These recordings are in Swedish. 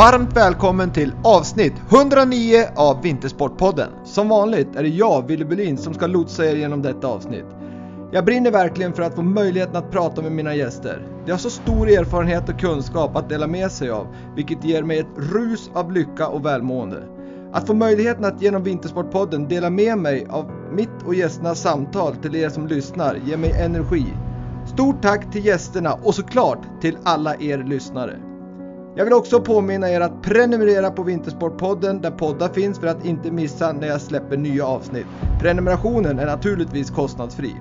Varmt välkommen till avsnitt 109 av Vintersportpodden. Som vanligt är det jag, Wille Bulin, som ska lotsa er genom detta avsnitt. Jag brinner verkligen för att få möjligheten att prata med mina gäster. De har så stor erfarenhet och kunskap att dela med sig av, vilket ger mig ett rus av lycka och välmående. Att få möjligheten att genom Vintersportpodden dela med mig av mitt och gästernas samtal till er som lyssnar ger mig energi. Stort tack till gästerna och såklart till alla er lyssnare. Jag vill också påminna er att prenumerera på Vintersportpodden där poddar finns för att inte missa när jag släpper nya avsnitt. Prenumerationen är naturligtvis kostnadsfri.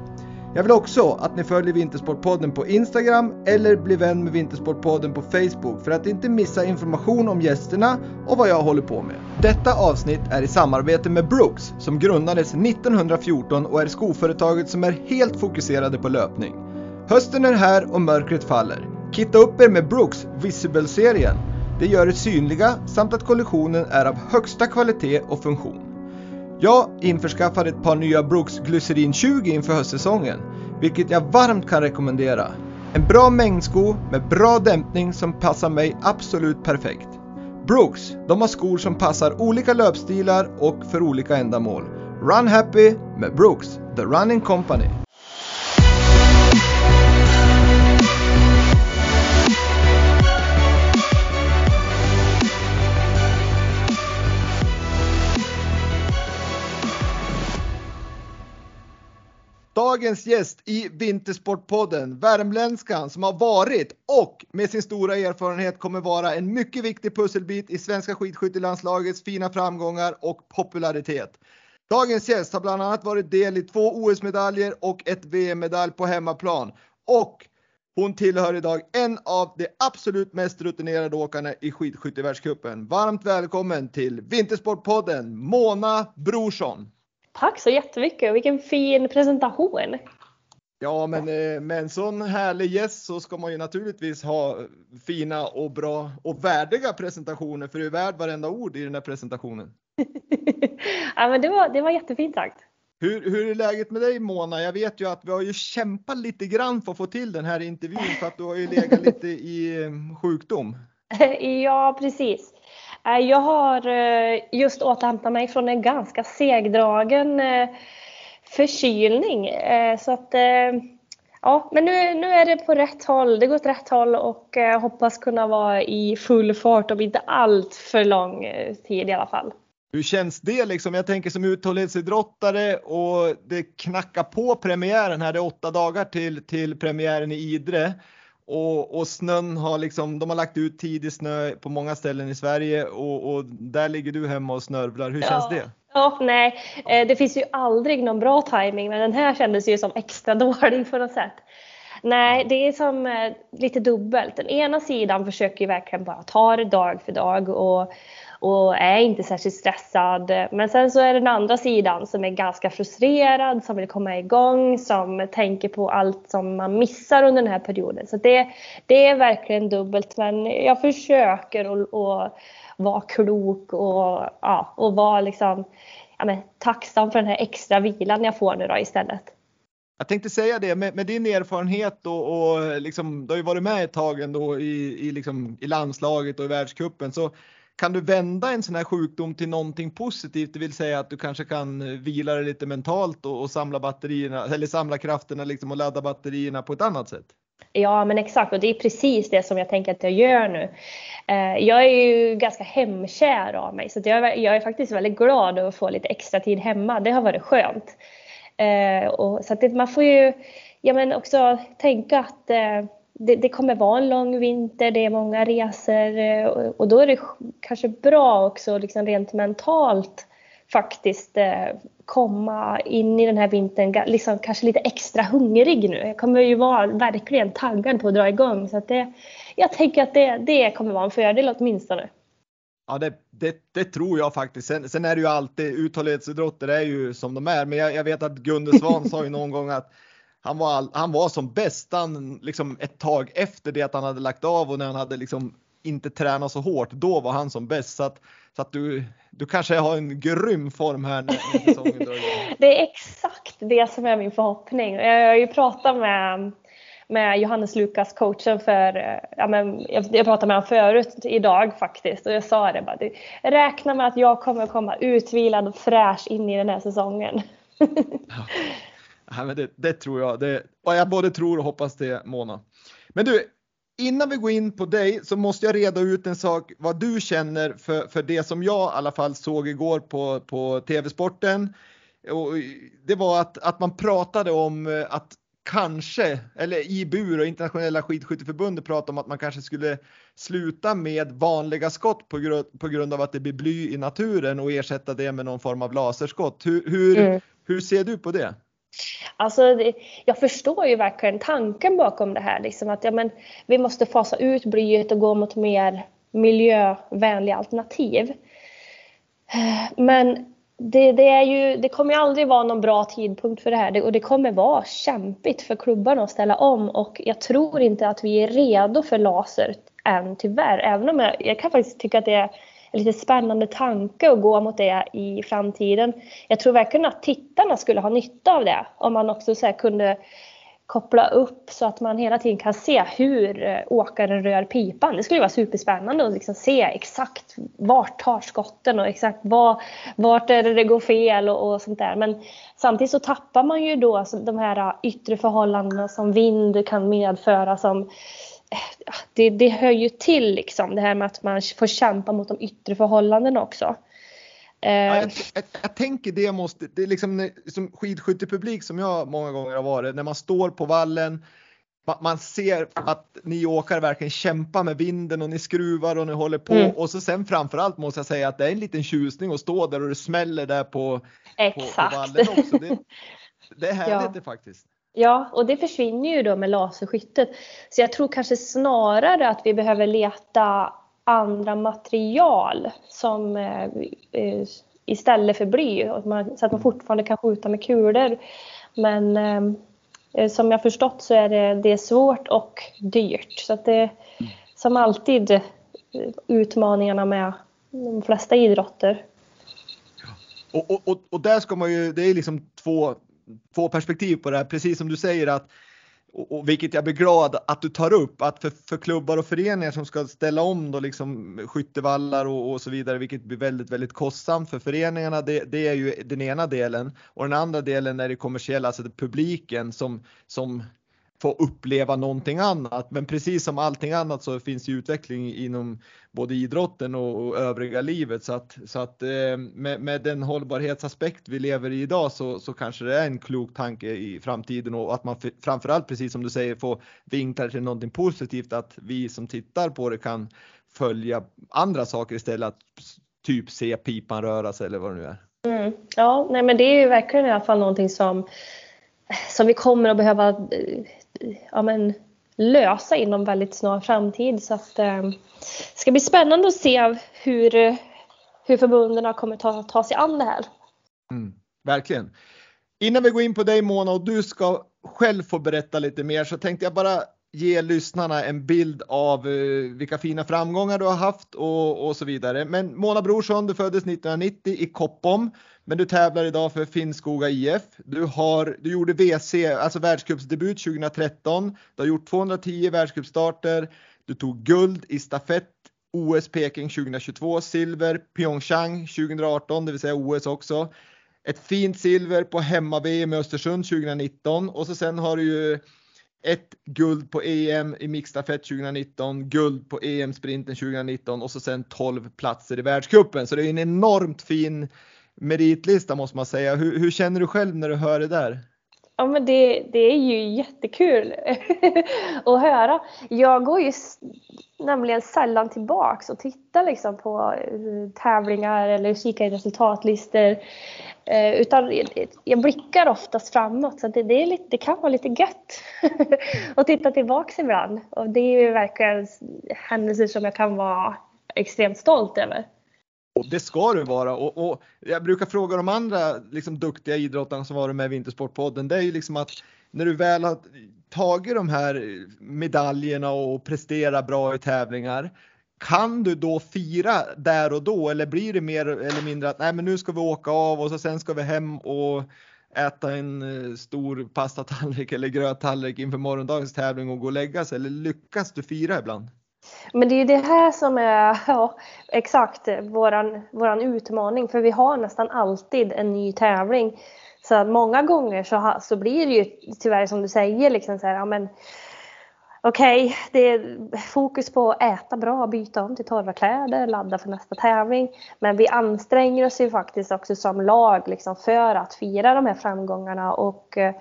Jag vill också att ni följer Vintersportpodden på Instagram eller blir vän med Vintersportpodden på Facebook för att inte missa information om gästerna och vad jag håller på med. Detta avsnitt är i samarbete med Brooks som grundades 1914 och är skoföretaget som är helt fokuserade på löpning. Hösten är här och mörkret faller. Kitta upp er med Brooks Visible-serien. Det gör er synliga samt att kollektionen är av högsta kvalitet och funktion. Jag införskaffade ett par nya Brooks Glycerin 20 inför höstsäsongen, vilket jag varmt kan rekommendera. En bra mängdsko med bra dämpning som passar mig absolut perfekt. Brooks, de har skor som passar olika löpstilar och för olika ändamål. Run happy med Brooks, the running company. Dagens gäst i Vintersportpodden, värmländskan som har varit och med sin stora erfarenhet kommer vara en mycket viktig pusselbit i svenska skidskyttelandslagets fina framgångar och popularitet. Dagens gäst har bland annat varit del i två OS-medaljer och ett VM-medalj på hemmaplan och hon tillhör idag en av de absolut mest rutinerade åkarna i skidskyttevärldscupen. Varmt välkommen till Vintersportpodden Mona Brorsson. Tack så jättemycket, vilken fin presentation. Ja, men eh, med en sån härlig gäst så ska man ju naturligtvis ha fina och bra och värdiga presentationer för du är värd varenda ord i den här presentationen. ja, men det var, det var jättefint sagt. Hur, hur är läget med dig Mona? Jag vet ju att vi har ju kämpat lite grann för att få till den här intervjun för att du har ju legat lite i eh, sjukdom. ja, precis. Eh, jag har eh, just återhämtat mig från en ganska segdragen eh, förkylning. Så att, ja, men nu, nu är det på rätt håll. Det går åt rätt håll och jag hoppas kunna vara i full fart om inte allt för lång tid i alla fall. Hur känns det liksom? Jag tänker som uthållighetsidrottare och det knackar på premiären här. Det är åtta dagar till, till premiären i Idre. Och, och, snön har liksom, de har lagt ut tidig snö på många ställen i Sverige och, och där ligger du hemma och snörvlar. Hur känns det? Ja, nej, eh, det finns ju aldrig någon bra timing men den här kändes ju som extra dålig på något sätt. Nej, det är som eh, lite dubbelt. Den ena sidan försöker ju verkligen bara ta det dag för dag och och är inte särskilt stressad. Men sen så är det den andra sidan som är ganska frustrerad, som vill komma igång, som tänker på allt som man missar under den här perioden. Så det, det är verkligen dubbelt men jag försöker att vara klok och, ja, och vara liksom, ja, men, tacksam för den här extra vilan jag får nu då istället. Jag tänkte säga det med, med din erfarenhet och, och liksom, du har ju varit med ett tag ändå i, i, liksom, i landslaget och i världskuppen så kan du vända en sån här sjukdom till någonting positivt, det vill säga att du kanske kan eh, vila dig lite mentalt och, och samla batterierna eller samla krafterna liksom och ladda batterierna på ett annat sätt? Ja, men exakt och det är precis det som jag tänker att jag gör nu. Eh, jag är ju ganska hemkär av mig så jag, jag är faktiskt väldigt glad över att få lite extra tid hemma. Det har varit skönt. Eh, och, så att det, man får ju ja, men också tänka att eh, det, det, kommer vara en lång vinter, det är många resor eh, och, och då är det kanske bra också liksom rent mentalt faktiskt eh, komma in i den här vintern liksom kanske lite extra hungrig nu. Jag kommer ju vara verkligen taggad på att dra igång så att det, jag tänker att det, det kommer vara en fördel åtminstone. Ja, det, det, det, tror jag faktiskt. Sen, sen är det ju alltid uthållighetsidrotter är ju som de är, men jag, jag vet att Gunde Svan sa ju någon gång att han var, han var som bäst han, liksom ett tag efter det att han hade lagt av och när han hade liksom inte tränat så hårt, då var han som bäst. Så att, så att du, du kanske har en grym form här när, säsongen drar Det är exakt det som är min förhoppning. Jag har ju pratat med, med Johannes Lukas, coachen för, ja men jag, jag pratade med honom förut idag faktiskt och jag sa det bara, räkna med att jag kommer komma utvilad och fräsch in i den här säsongen. ja. men det, det, tror jag, det, och jag både tror och hoppas det Mona. Men du, innan vi går in på dig så måste jag reda ut en sak vad du känner för, för det som jag i alla fall såg igår på, på TV-sporten. Och det var att, att man pratade om eh, att kanske, eller IBU och internationella skidskytteförbundet pratade om att man kanske skulle sluta med vanliga skott på, grund, på grund av att det blir bly i naturen och ersätta det med någon form av laserskott. Hur, hur, mm. hur ser du på det? Alltså, jag förstår ju verkligen tanken bakom det här. Liksom att ja, men, vi måste fasa ut blyet och gå mot mer miljövänliga alternativ. Men det, det, är ju, det kommer ju aldrig vara någon bra tidpunkt för det här och det kommer vara kämpigt för klubbarna att ställa om och jag tror inte att vi är redo för laser än tyvärr. Även om jag, jag kan faktiskt tycka att det är en lite spännande tanke att gå mot det i framtiden. Jag tror verkligen att tittarna skulle ha nytta av det om man också så kunde koppla upp så att man hela tiden kan se hur eh, åkaren rör pipan. Det skulle vara superspännande att liksom se exakt vart tar skotten och exakt var, vart är det det går fel och, och, sånt där. Men samtidigt så tappar man ju då de här eh, yttre förhållandena som vind kan medföra som eh, det, det hör ju till liksom det här med att man får kämpa mot de yttre förhållandena också. Ja, jag, eh. jag, jag, tänker det måste, det är liksom som skidskyttepublik som jag många gånger har varit, när man står på vallen, man ser att ni åkare verkligen kämpar med vinden och ni skruvar och ni håller på mm. och så sen framförallt måste jag säga att det är en liten tjusning att stå där och det smäller där på, på, på vallen också. Det, det är härligt ja. det faktiskt. Ja, och det försvinner ju då med laserskyttet. Så jag tror kanske snarare att vi behöver leta andra material som eh, eh istället för bly så att man fortfarande kan skjuta med kulor. Men eh, eh som jag förstått så är det, det är svårt och dyrt. Så att det som alltid eh, utmaningarna med de flesta idrotter. Och, och, och, och där ska man ju, det är liksom två, två perspektiv på det här, precis som du säger att och, och, vilket jag blir glad att du tar upp, att för, för klubbar och föreningar som ska ställa om då liksom skyttevallar och, och så vidare, vilket blir väldigt, väldigt kostsamt för föreningarna, det, det, är ju den ena delen. Och den andra delen är det kommersiella, alltså det publiken som, som få uppleva någonting annat. Men precis som allting annat så finns ju utveckling inom både idrotten och, och övriga livet så att, så att eh, med, med, den hållbarhetsaspekt vi lever i idag så, så kanske det är en klok tanke i framtiden och att man framförallt precis som du säger får vinklar till någonting positivt att vi som tittar på det kan följa andra saker istället att typ se pipan röra sig eller vad det nu är. Mm. Ja, nej men det är ju verkligen i alla fall någonting som som vi kommer att behöva eh, ja, men, lösa inom väldigt snar framtid. Så att, eh, det ska bli spännande att se hur, hur förbunden kommer ta, ta sig an det här. Mm, verkligen. Innan vi går in på dig Mona och du ska själv få berätta lite mer så tänkte jag bara ge lyssnarna en bild av eh, vilka fina framgångar du har haft och, och så vidare. Men Mona Brorsson, du föddes 1990 i Koppom, men du tävlar idag för Finnskoga IF. Du, har, du gjorde WC, alltså världscupsdebut 2013. Du har gjort 210 världscupstarter. Du tog guld i stafett OS Peking 2022, silver Pyeongchang 2018, det vill säga OS också. Ett fint silver på hemma-VM i Östersund 2019 och så sen har du ju ett guld på EM i mixstafett 2019, guld på EM-sprinten 2019 och så sen 12 platser i världscupen. Så det är en enormt fin meritlista måste man säga. Hur, hur, känner du själv när du hör det där? Ja men det, det är ju jättekul att höra. Jag går ju nämligen sällan tillbaks och tittar liksom på eh, tävlingar eller kikar i resultatlistor. Eh, utan jag blickar oftast framåt så det, det, är lite, det kan vara lite gött att titta tillbaks ibland. Och det är ju verkligen händelser som jag kan vara extremt stolt över. Och det ska du vara och, och, jag brukar fråga de andra liksom, duktiga idrottarna som varit med i Vintersportpodden. Det är ju liksom att när du väl har tagit de här medaljerna och presterar bra i tävlingar. Kan du då fira där och då eller blir det mer eller mindre att nej men nu ska vi åka av och så sen ska vi hem och äta en eh, stor pastatallrik eller gröttallrik inför morgondagens tävling och gå och lägga sig? Eller lyckas du fira ibland? Men det är ju det här som är ja, exakt våran, våran utmaning för vi har nästan alltid en ny tävling. Så att många gånger så, så blir det ju tyvärr som du säger liksom så här, ja men okej, okay, det är fokus på att äta bra, byta om till torra kläder, ladda för nästa tävling. Men vi anstränger oss ju faktiskt också som lag liksom för att fira de här framgångarna och eh,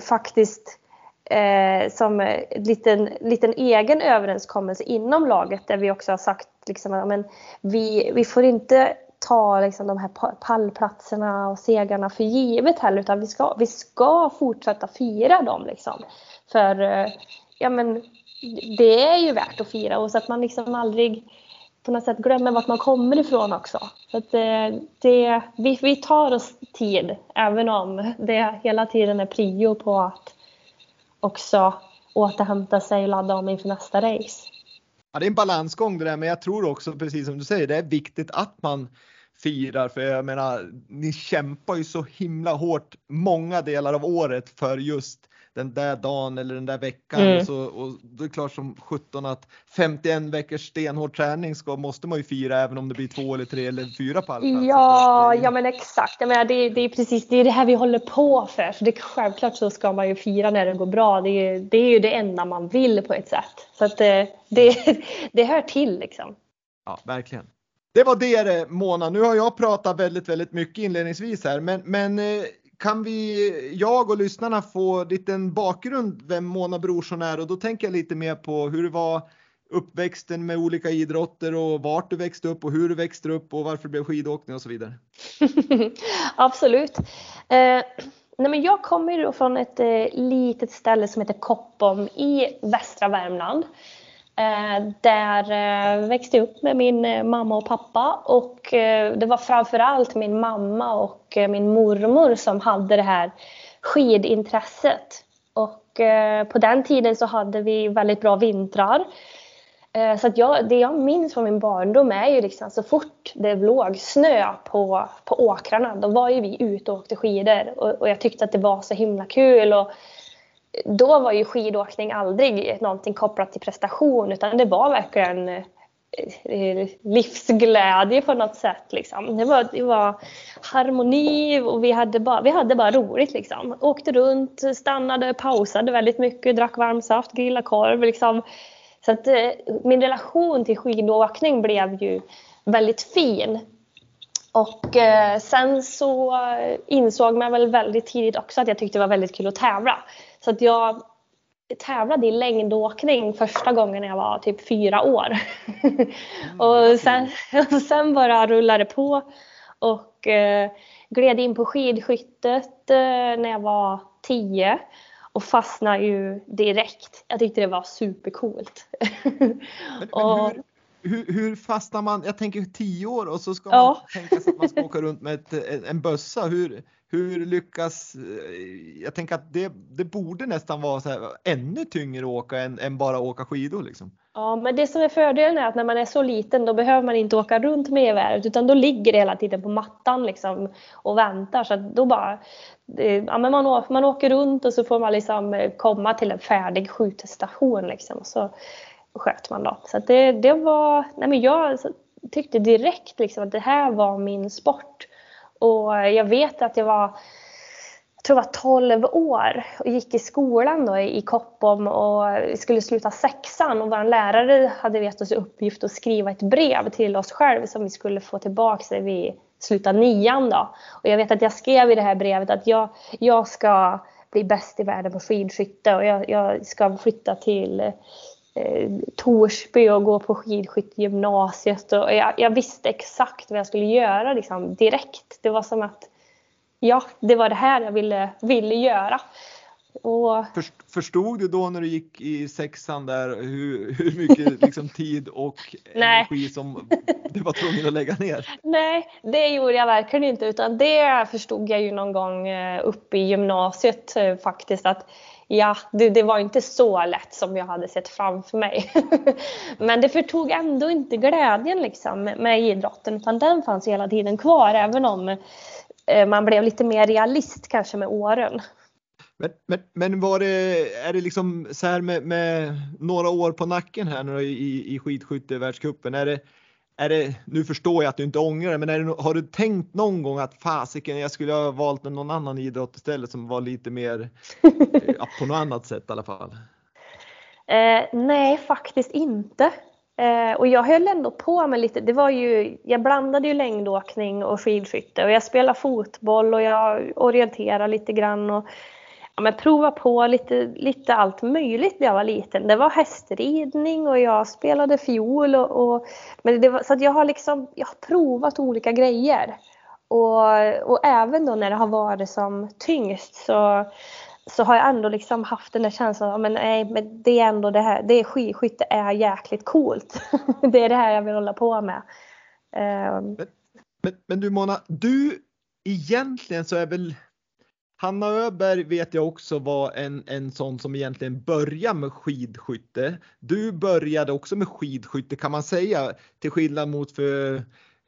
faktiskt eh, som en liten, liten egen överenskommelse inom laget där vi också har sagt liksom, att men vi, vi får inte ta liksom, de här pallplatserna och segarna för givet heller utan vi ska, vi ska fortsätta fira dem. Liksom. För eh, ja, men, det är ju värt att fira och så att man liksom aldrig på något sätt glömmer vart man kommer ifrån också. Så att det, det, vi, vi tar oss tid även om det hela tiden är prio på att också återhämta sig och ladda om inför nästa race. Ja, det är en balansgång det där, men jag tror också precis som du säger, det är viktigt att man firar för jag menar, ni kämpar ju så himla hårt många delar av året för just den där dagen eller den där veckan. Mm. Och, så, och det är klart som 17 att 51 veckors stenhård träning ska, måste man ju fira även om det blir två eller tre eller fyra pallplatser. Ja, ja men exakt. Jag menar, det, det är precis det, är det här vi håller på för. Så det, självklart så ska man ju fira när det går bra. Det är, det är ju det enda man vill på ett sätt. Så att det, det, det hör till liksom. Ja, verkligen. Det var det Mona. Nu har jag pratat väldigt, väldigt mycket inledningsvis här, men, men eh, kan vi, jag och lyssnarna få liten bakgrund vem Mona Brorsson är och då tänker jag lite mer på hur det var uppväxten med olika idrotter och vart du växte upp och hur du växte upp och varför det blev skidåkning och så vidare. Absolut. Eh, nej men jag kommer från ett eh, litet ställe som heter Koppom i västra Värmland. Eh, där eh, växte jag upp med min eh, mamma och pappa och det var framförallt min mamma och min mormor som hade det här skidintresset. Och på den tiden så hade vi väldigt bra vintrar. Så att jag, det jag minns från min barndom är ju liksom så fort det låg snö på, på åkrarna då var ju vi ute och åkte skidor och, och jag tyckte att det var så himla kul. Och då var ju skidåkning aldrig någonting kopplat till prestation utan det var verkligen eh, eh, livsglädje på något sätt. Liksom. Det, var, det var harmoni och vi hade, bara, vi hade bara roligt. Liksom. Åkte runt, stannade, pausade väldigt mycket, drack varm saft, grillade korv. Liksom. Så att, eh, min relation till skidåkning blev ju väldigt fin. Och eh, sen så insåg man väl väldigt tidigt också att jag tyckte det var väldigt kul att tävla. Så att jag tävlade i längdåkning första gången när jag var typ fyra år. Mm, och, sen, och sen bara rullade på och eh, gled in på skidskyttet eh, när jag var tio och fastnade ju direkt. Jag tyckte det var supercoolt. Men hur, hur, fastnar man? Jag tänker tio år och så ska man ja. tänka sig att man ska åka runt med ett, en bössa. Hur, hur lyckas, eh, jag tänker att det, det borde nästan vara så här, ännu tyngre att åka än, än bara åka skidor liksom. Ja, men det som är fördelen är att när man är så liten då behöver man inte åka runt med geväret utan då ligger det hela tiden på mattan liksom och väntar. Så då bara, ja, men man, man åker runt och så får man liksom eh, komma till en färdig skjutstation liksom. Och så sköt man då. Så det, det var, nej men jag tyckte direkt liksom att det här var min sport. Och jag vet att jag var, jag tror jag var 12 år och gick i skolan då i Koppom och skulle sluta sexan och vår lärare hade gett oss i uppgift att skriva ett brev till oss själva som vi skulle få tillbaka när vi slutade nian då. Och jag vet att jag skrev i det här brevet att jag, jag ska bli bäst i världen på skidskytte och jag, jag ska flytta till eh, Torsby och gå på skidskyttegymnasiet. Och jag, jag, visste exakt vad jag skulle göra liksom, direkt. Det var som att ja, det var det här jag ville, ville göra. Och... Förstod du då när du gick i sexan där hur, hur mycket liksom, tid och energi som du var tvungen att lägga ner? Nej, det gjorde jag verkligen inte utan det förstod jag ju någon gång eh, uppe i gymnasiet eh, faktiskt att ja, det, det, var inte så lätt som jag hade sett framför mig. Men det förtog ändå inte glädjen liksom med idrotten utan den fanns hela tiden kvar även om eh, man blev lite mer realist kanske med åren. Men, men, men var det, är det liksom så här med, med några år på nacken här nu i, i skidskyttevärldscupen? Är det, är det, nu förstår jag att du inte ångrar det, men det, har du tänkt någon gång att fasiken, jag skulle ha valt någon annan idrott istället som var lite mer, ja, på något annat sätt i alla fall? Eh, nej, faktiskt inte. Eh, och jag höll ändå på med lite, det var ju, jag blandade ju längdåkning och skidskytte och jag spelade fotboll och jag orienterade lite grann och ja, men prova på lite, lite allt möjligt när jag var liten. Det var hästridning och jag spelade fiol och, och men det var, så att jag har liksom, jag har provat olika grejer. Och, och även då när det har varit som tyngst så så har jag ändå liksom haft den där känslan men nej, men det är ändå det här, det är skidskytte är jäkligt coolt. det är det här jag vill hålla på med. Um. Men, men, men, du Mona, du egentligen så är väl Hanna Öberg vet jag också var en, en sån som egentligen började med skidskytte. Du började också med skidskytte kan man säga till skillnad mot för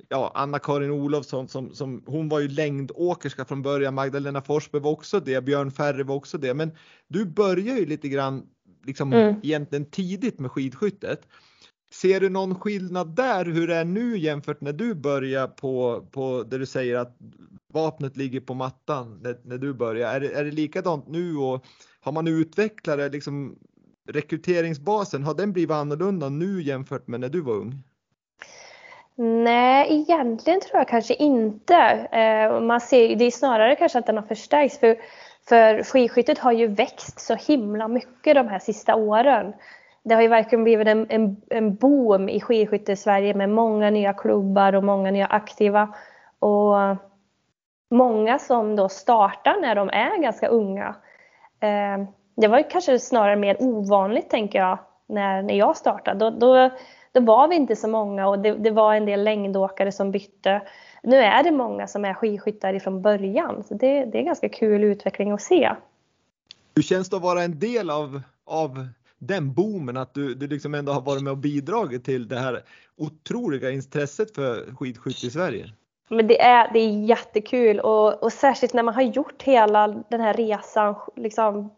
ja, Anna-Karin Olofsson som, som hon var ju längdåkerska från början. Magdalena Forsberg var också det. Björn Ferry var också det. Men du börjar ju lite grann liksom mm. egentligen tidigt med skidskyttet. Ser du någon skillnad där hur det är nu jämfört när du börjar på, på där du säger att vapnet ligger på mattan när, när du börjar? Är det, är det likadant nu och har man utvecklat det liksom rekryteringsbasen, har den blivit annorlunda nu jämfört med när du var ung? Nej, egentligen tror jag kanske inte. Eh, man ser, det är snarare kanske att den har förstärkts. För, för skidskyttet har ju växt så himla mycket de här sista åren. Det har ju verkligen blivit en, en, en boom i skidskytte i Sverige med många nya klubbar och många nya aktiva. Och många som då startar när de är ganska unga. Eh, det var ju kanske snarare mer ovanligt tänker jag när, när jag startade. Då, då då var vi inte så många och det, det, var en del längdåkare som bytte. Nu är det många som är skidskyttar ifrån början så det, det är ganska kul utveckling att se. Hur känns det att vara en del av, av den boomen att du, du liksom ändå har varit med och bidragit till det här otroliga intresset för skidskytte i Sverige? Men det är, det är jättekul och, och särskilt när man har gjort hela den här resan liksom,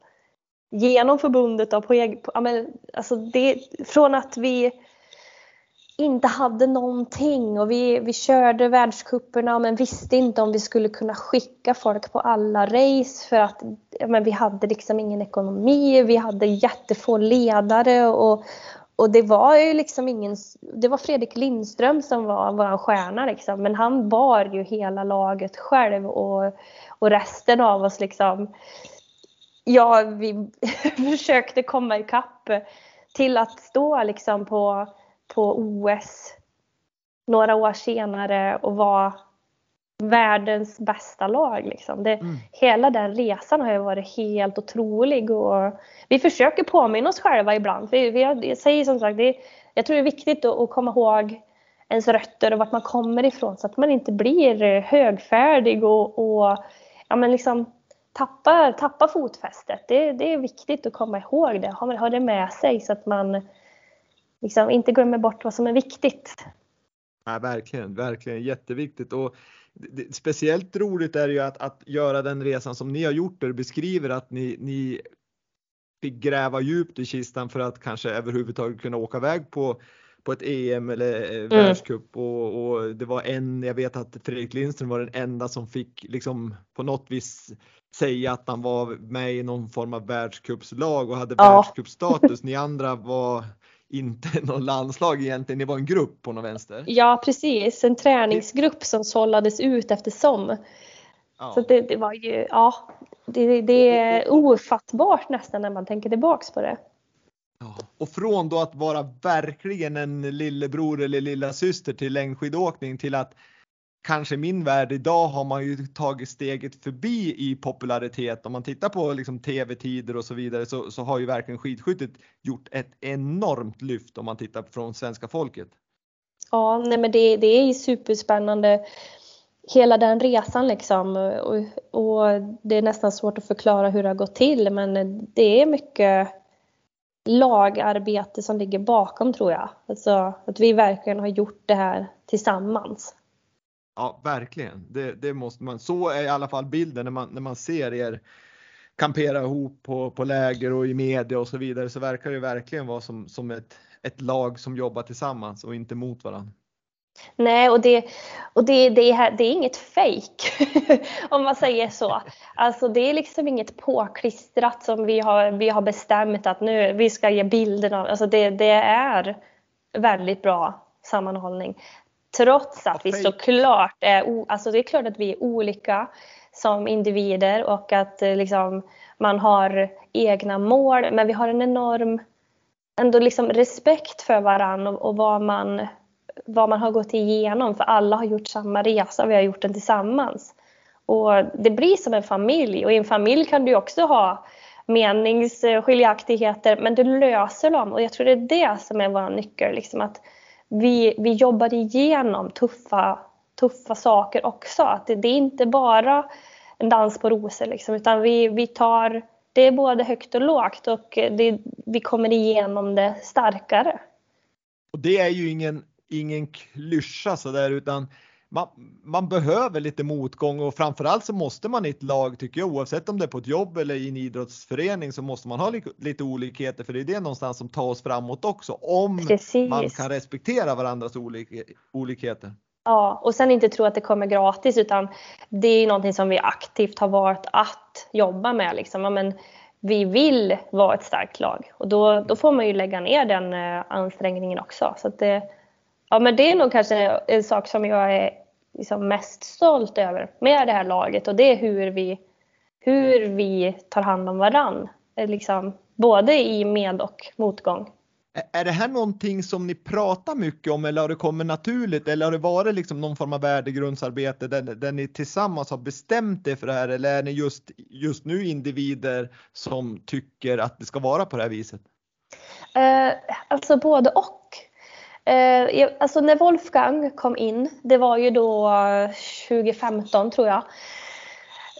genom förbundet. Då, på, på, alltså det, från att vi inte hade någonting. Och vi, vi körde världscuperna men visste inte om vi skulle kunna skicka folk på alla race för att men vi hade liksom ingen ekonomi, vi hade jättefå ledare och, och det var ju liksom ingen, det var Fredrik Lindström som var vår stjärna liksom, men han bar ju hela laget själv och, och resten av oss liksom, ja vi försökte komma ikapp till att stå liksom på på OS några år senare och vara världens bästa lag. Liksom. Det, mm. Hela den resan har ju varit helt otrolig och vi försöker påminna oss själva ibland. Vi, vi, jag säger som sagt, det, jag tror det är viktigt att, att komma ihåg ens rötter och vart man kommer ifrån så att man inte blir högfärdig och, och ja, men liksom tappar, tappar fotfästet. Det, det är viktigt att komma ihåg det, ha, ha det med sig så att man liksom inte glömmer bort vad som är viktigt. Ja, verkligen, verkligen jätteviktigt. Och det, speciellt roligt är det ju att, att göra den resan som ni har gjort där du beskriver att ni, ni fick gräva djupt i kistan för att kanske överhuvudtaget kunna åka iväg på på ett EM eller eh, mm. världscup och, och, det var en, jag vet att Fredrik Lindström var den enda som fick liksom på något vis säga att han var med i någon form av världscupslag och hade ja. världscupstatus. Ni andra var inte någon landslag egentligen, det var en grupp på någon vänster. Ja precis, en träningsgrupp som sållades ut eftersom. Ja. Så det, det, var ju, ja, det, det är ofattbart nästan när man tänker tillbaks på det. Ja. Och från då att vara verkligen en lillebror eller lilla syster till längdskidåkning till att kanske min värld idag har man ju tagit steget förbi i popularitet. Om man tittar på liksom tv-tider och så vidare så, så har ju verkligen skidskyttet gjort ett enormt lyft om man tittar från svenska folket. Ja, nej men det, det är superspännande hela den resan liksom och, och, det är nästan svårt att förklara hur det har gått till men det är mycket lagarbete som ligger bakom tror jag. Alltså att vi verkligen har gjort det här tillsammans. Ja, verkligen. Det, det, måste man. Så är i alla fall bilden när man, när man ser er kampera ihop på, på läger och i media och så vidare så verkar det verkligen vara som, som ett, ett lag som jobbar tillsammans och inte mot varandra. Nej, och det, och det, det, är, det är inget fejk om man säger så. Alltså det är liksom inget påklistrat som vi har, vi har bestämt att nu vi ska ge bilden av. Alltså det, det är väldigt bra sammanhållning. Trots att vi såklart är, alltså det är klart att vi är olika som individer och att eh, liksom, man har egna mål. Men vi har en enorm ändå liksom respekt för varandra och, och vad, man, vad man har gått igenom. För alla har gjort samma resa, vi har gjort den tillsammans. Och det blir som en familj och i en familj kan du också ha meningsskiljaktigheter men du löser dem och jag tror det är det som är vår nyckel. Liksom att vi, vi jobbar igenom tuffa, tuffa saker också. Att det, det är inte bara en dans på rosor liksom, utan vi, vi tar, det är både högt och lågt och det, vi kommer igenom det starkare. Och det är ju ingen, ingen klyscha sådär utan man, man, behöver lite motgång och framförallt så måste man i ett lag tycker jag oavsett om det är på ett jobb eller i en idrottsförening så måste man ha li, lite olikheter för det är det någonstans som tar oss framåt också om Precis. man kan respektera varandras olik, olikheter. Ja, och sen inte tro att det kommer gratis utan det är någonting som vi aktivt har valt att jobba med. Liksom. Ja, men vi vill vara ett starkt lag och då, då får man ju lägga ner den eh, ansträngningen också. Så det, ja, men det är nog kanske en sak som jag är liksom mest stolt över med det här laget och det är hur vi, hur vi tar hand om varann. Liksom, både i med och motgång. Är det här någonting som ni pratar mycket om eller har det kommit naturligt eller har det varit liksom någon form av värdegrundsarbete där, där ni tillsammans har bestämt er för det här eller är ni just, just nu individer som tycker att det ska vara på det här viset? Eh, alltså både och. Eh, alltså när Wolfgang kom in, det var ju då 2015 tror jag.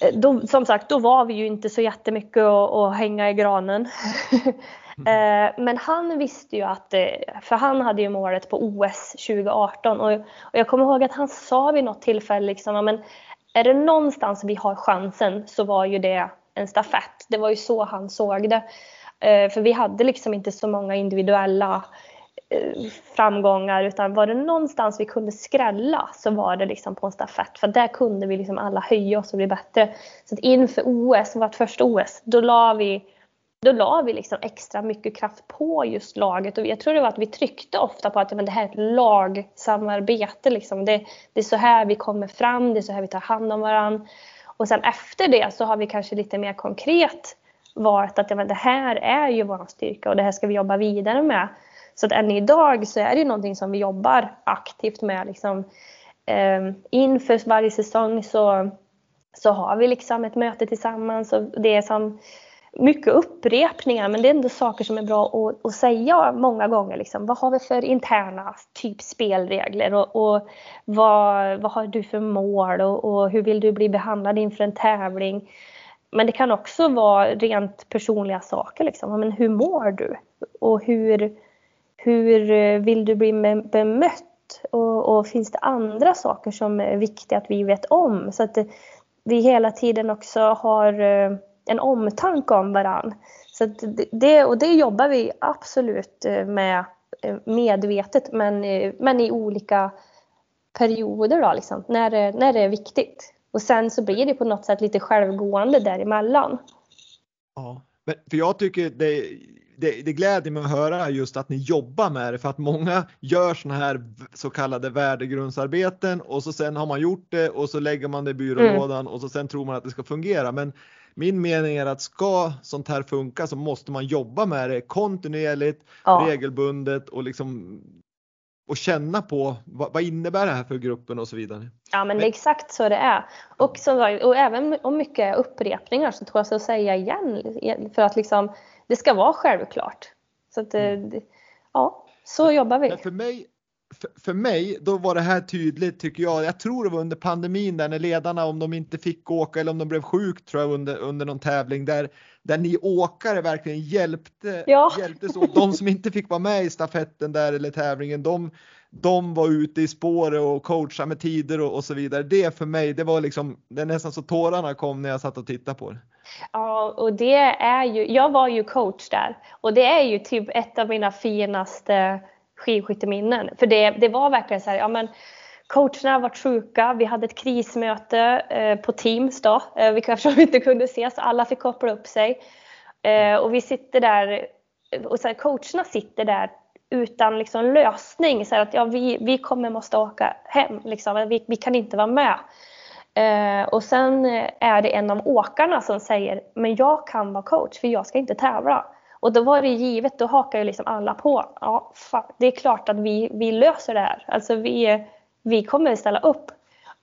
Eh, då, som sagt, då var vi ju inte så jättemycket att, att hänga i granen. Eh, men han visste ju att, eh, för han hade ju målet på OS 2018 och, jag kommer ihåg att han sa vid något tillfälle liksom, men är det någonstans vi har chansen så var ju det en stafett. Det var ju så han såg det. Eh, för vi hade liksom inte så många individuella Eh, framgångar utan var det någonstans vi kunde skrälla så var det liksom på en stafett för där kunde vi liksom alla höja oss och bli bättre. Så att inför OS, vårt första OS, då la vi då la vi liksom extra mycket kraft på just laget och jag tror det var att vi tryckte ofta på att men det här är ett lagsamarbete. Liksom. Det, det är så här vi kommer fram, det är så här vi tar hand om varandra. Och sen efter det så har vi kanske lite mer konkret varit att ja, men det här är ju vår styrka och det här ska vi jobba vidare med. Så att än idag så är det ju någonting som vi jobbar aktivt med. Liksom, eh, inför varje säsong så, så har vi liksom ett möte tillsammans och det är som mycket upprepningar men det är ändå saker som är bra att, att säga många gånger. Liksom. Vad har vi för interna typ spelregler och, och vad, vad har du för mål och, och, hur vill du bli behandlad inför en tävling? Men det kan också vara rent personliga saker. Liksom. Men hur mår du? Och hur, hur eh, vill du bli bemött? Och, och finns det andra saker som är viktiga att vi vet om? Så att eh, vi hela tiden också har eh, en omtanke om varann. Så det, och det jobbar vi absolut med medvetet men, men i olika perioder då, liksom, när, det, när det är viktigt. Och sen så blir det på något sätt lite självgående däremellan. Ja, men för jag tycker det, det, det gläder mig att höra just att ni jobbar med det för att många gör såna här så kallade värdegrundsarbeten och så sen har man gjort det och så lägger man det i byrålådan mm. och så sen tror man att det ska fungera. Men min mening är att ska sånt här funka så måste man jobba med det kontinuerligt, ja. regelbundet och liksom och känna på vad, vad, innebär det här för gruppen och så vidare. Ja men, men det är exakt så det är. Och, så, och även om mycket upprepningar så tror jag så att säga igen för att liksom det ska vara självklart. Så att, mm. ja, så jobbar vi. Men för mig för, mig, då var det här tydligt tycker jag. Jag tror det var under pandemin där när ledarna, om de inte fick åka eller om de blev sjuk tror jag under, under någon tävling där, där ni åkare verkligen hjälpte, ja. hjälptes åt. De som inte fick vara med i stafetten där eller tävlingen, de, de var ute i spåret och coachade med tider och, och, så vidare. Det för mig, det var liksom, det är nästan så tårarna kom när jag satt och tittade på det. Ja, och det är ju, jag var ju coach där och det är ju typ ett av mina finaste skidskytteminnen. För det, det var verkligen så här, ja men coacherna var sjuka, vi hade ett krismöte eh, på Teams då, eh, eftersom vi inte kunde ses, alla fick koppla upp sig. Eh, och vi sitter där, eh, och så här, coacherna sitter där utan liksom lösning. Så att ja, vi, vi kommer måste åka hem, liksom. vi, vi kan inte vara med. Eh, och sen eh, är det en av åkarna som säger, men jag kan vara coach för jag ska inte tävla. Och då var det givet, då hakar ju liksom alla på. Ja, fan, det är klart att vi, vi löser det här. Alltså vi, vi kommer ställa upp.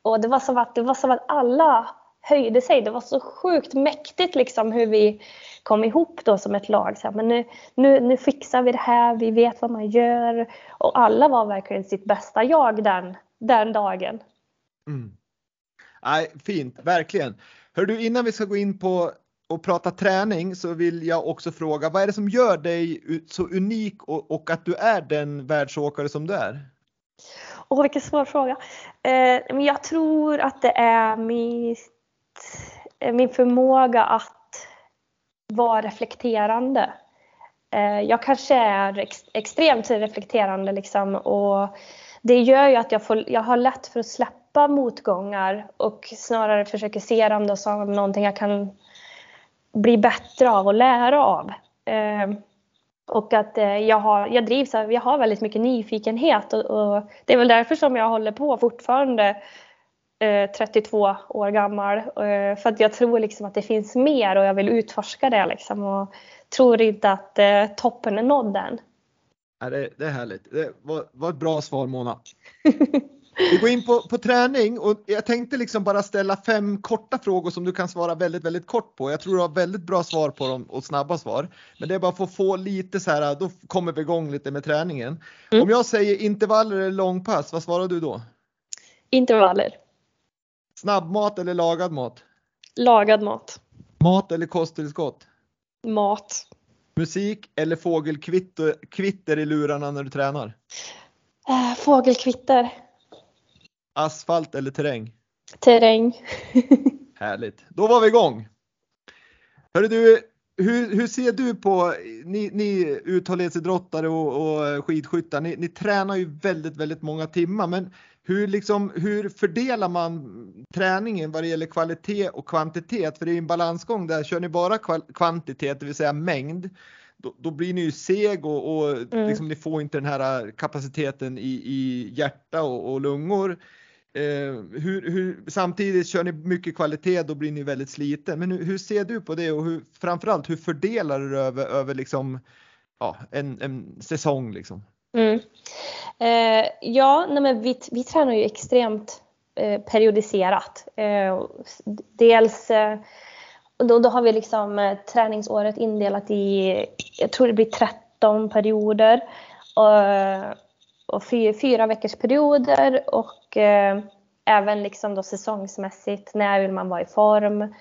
Och det var, som att, det var som att alla höjde sig. Det var så sjukt mäktigt liksom hur vi kom ihop då som ett lag. Så här, men nu, nu, nu fixar vi det här, vi vet vad man gör. Och alla var verkligen sitt bästa jag den, den dagen. Mm. Nej, fint, verkligen. Hör du, innan vi ska gå in på och prata träning så vill jag också fråga, vad är det som gör dig så unik och, och att du är den världsåkare som du är? Åh, vilken svår fråga. Eh, jag tror att det är mitt, eh, min förmåga att vara reflekterande. Eh, jag kanske är ex, extremt reflekterande liksom och det gör ju att jag, får, jag har lätt för att släppa motgångar och snarare försöker se dem som någonting jag kan bli bättre av och lära av. Eh, och att eh, jag, har, jag drivs av, jag har väldigt mycket nyfikenhet och, och, det är väl därför som jag håller på fortfarande eh, 32 år gammal. Eh, för att jag tror liksom att det finns mer och jag vill utforska det liksom och tror inte att eh, toppen är nådd än. Det, det är härligt. Det var, var ett bra svar Mona. Vi går in på, på träning och jag tänkte liksom bara ställa fem korta frågor som du kan svara väldigt, väldigt kort på. Jag tror du har väldigt bra svar på dem och snabba svar. Men det är bara för att få lite så här, då kommer vi igång lite med träningen. Mm. Om jag säger intervaller eller långpass, vad svarar du då? Intervaller. Snabbmat eller lagad mat? Lagad mat. Mat eller kosttillskott? Mat. Musik eller fågelkvitter i lurarna när du tränar? Äh, fågelkvitter. Asfalt eller terräng? Terräng. Härligt. Då var vi igång. Hörru du, hur, hur ser du på, ni, ni uthållighetsidrottare och, och skidskyttar, ni, ni, tränar ju väldigt, väldigt många timmar, men hur, liksom, hur fördelar man träningen vad det gäller kvalitet och kvantitet? För det är en balansgång där, kör ni bara kvantitet, det vill säga mängd, då, då blir ni ju seg och, och mm. liksom, ni får inte den här kapaciteten i, i hjärta och, och lungor. Eh, hur, hur, samtidigt kör ni mycket kvalitet, då blir ni väldigt sliten. Men hur, hur ser du på det och hur, framförallt hur fördelar du det över, över liksom, ja, en, en säsong? Liksom? Mm. Eh, ja, nej men vi, vi tränar ju extremt eh, periodiserat. Eh, dels eh, då, då har vi liksom eh, träningsåret indelat i, jag tror det blir 13 perioder. Och, och fyra, fyra veckors perioder och eh, även liksom då säsongsmässigt, när vill man vara i form.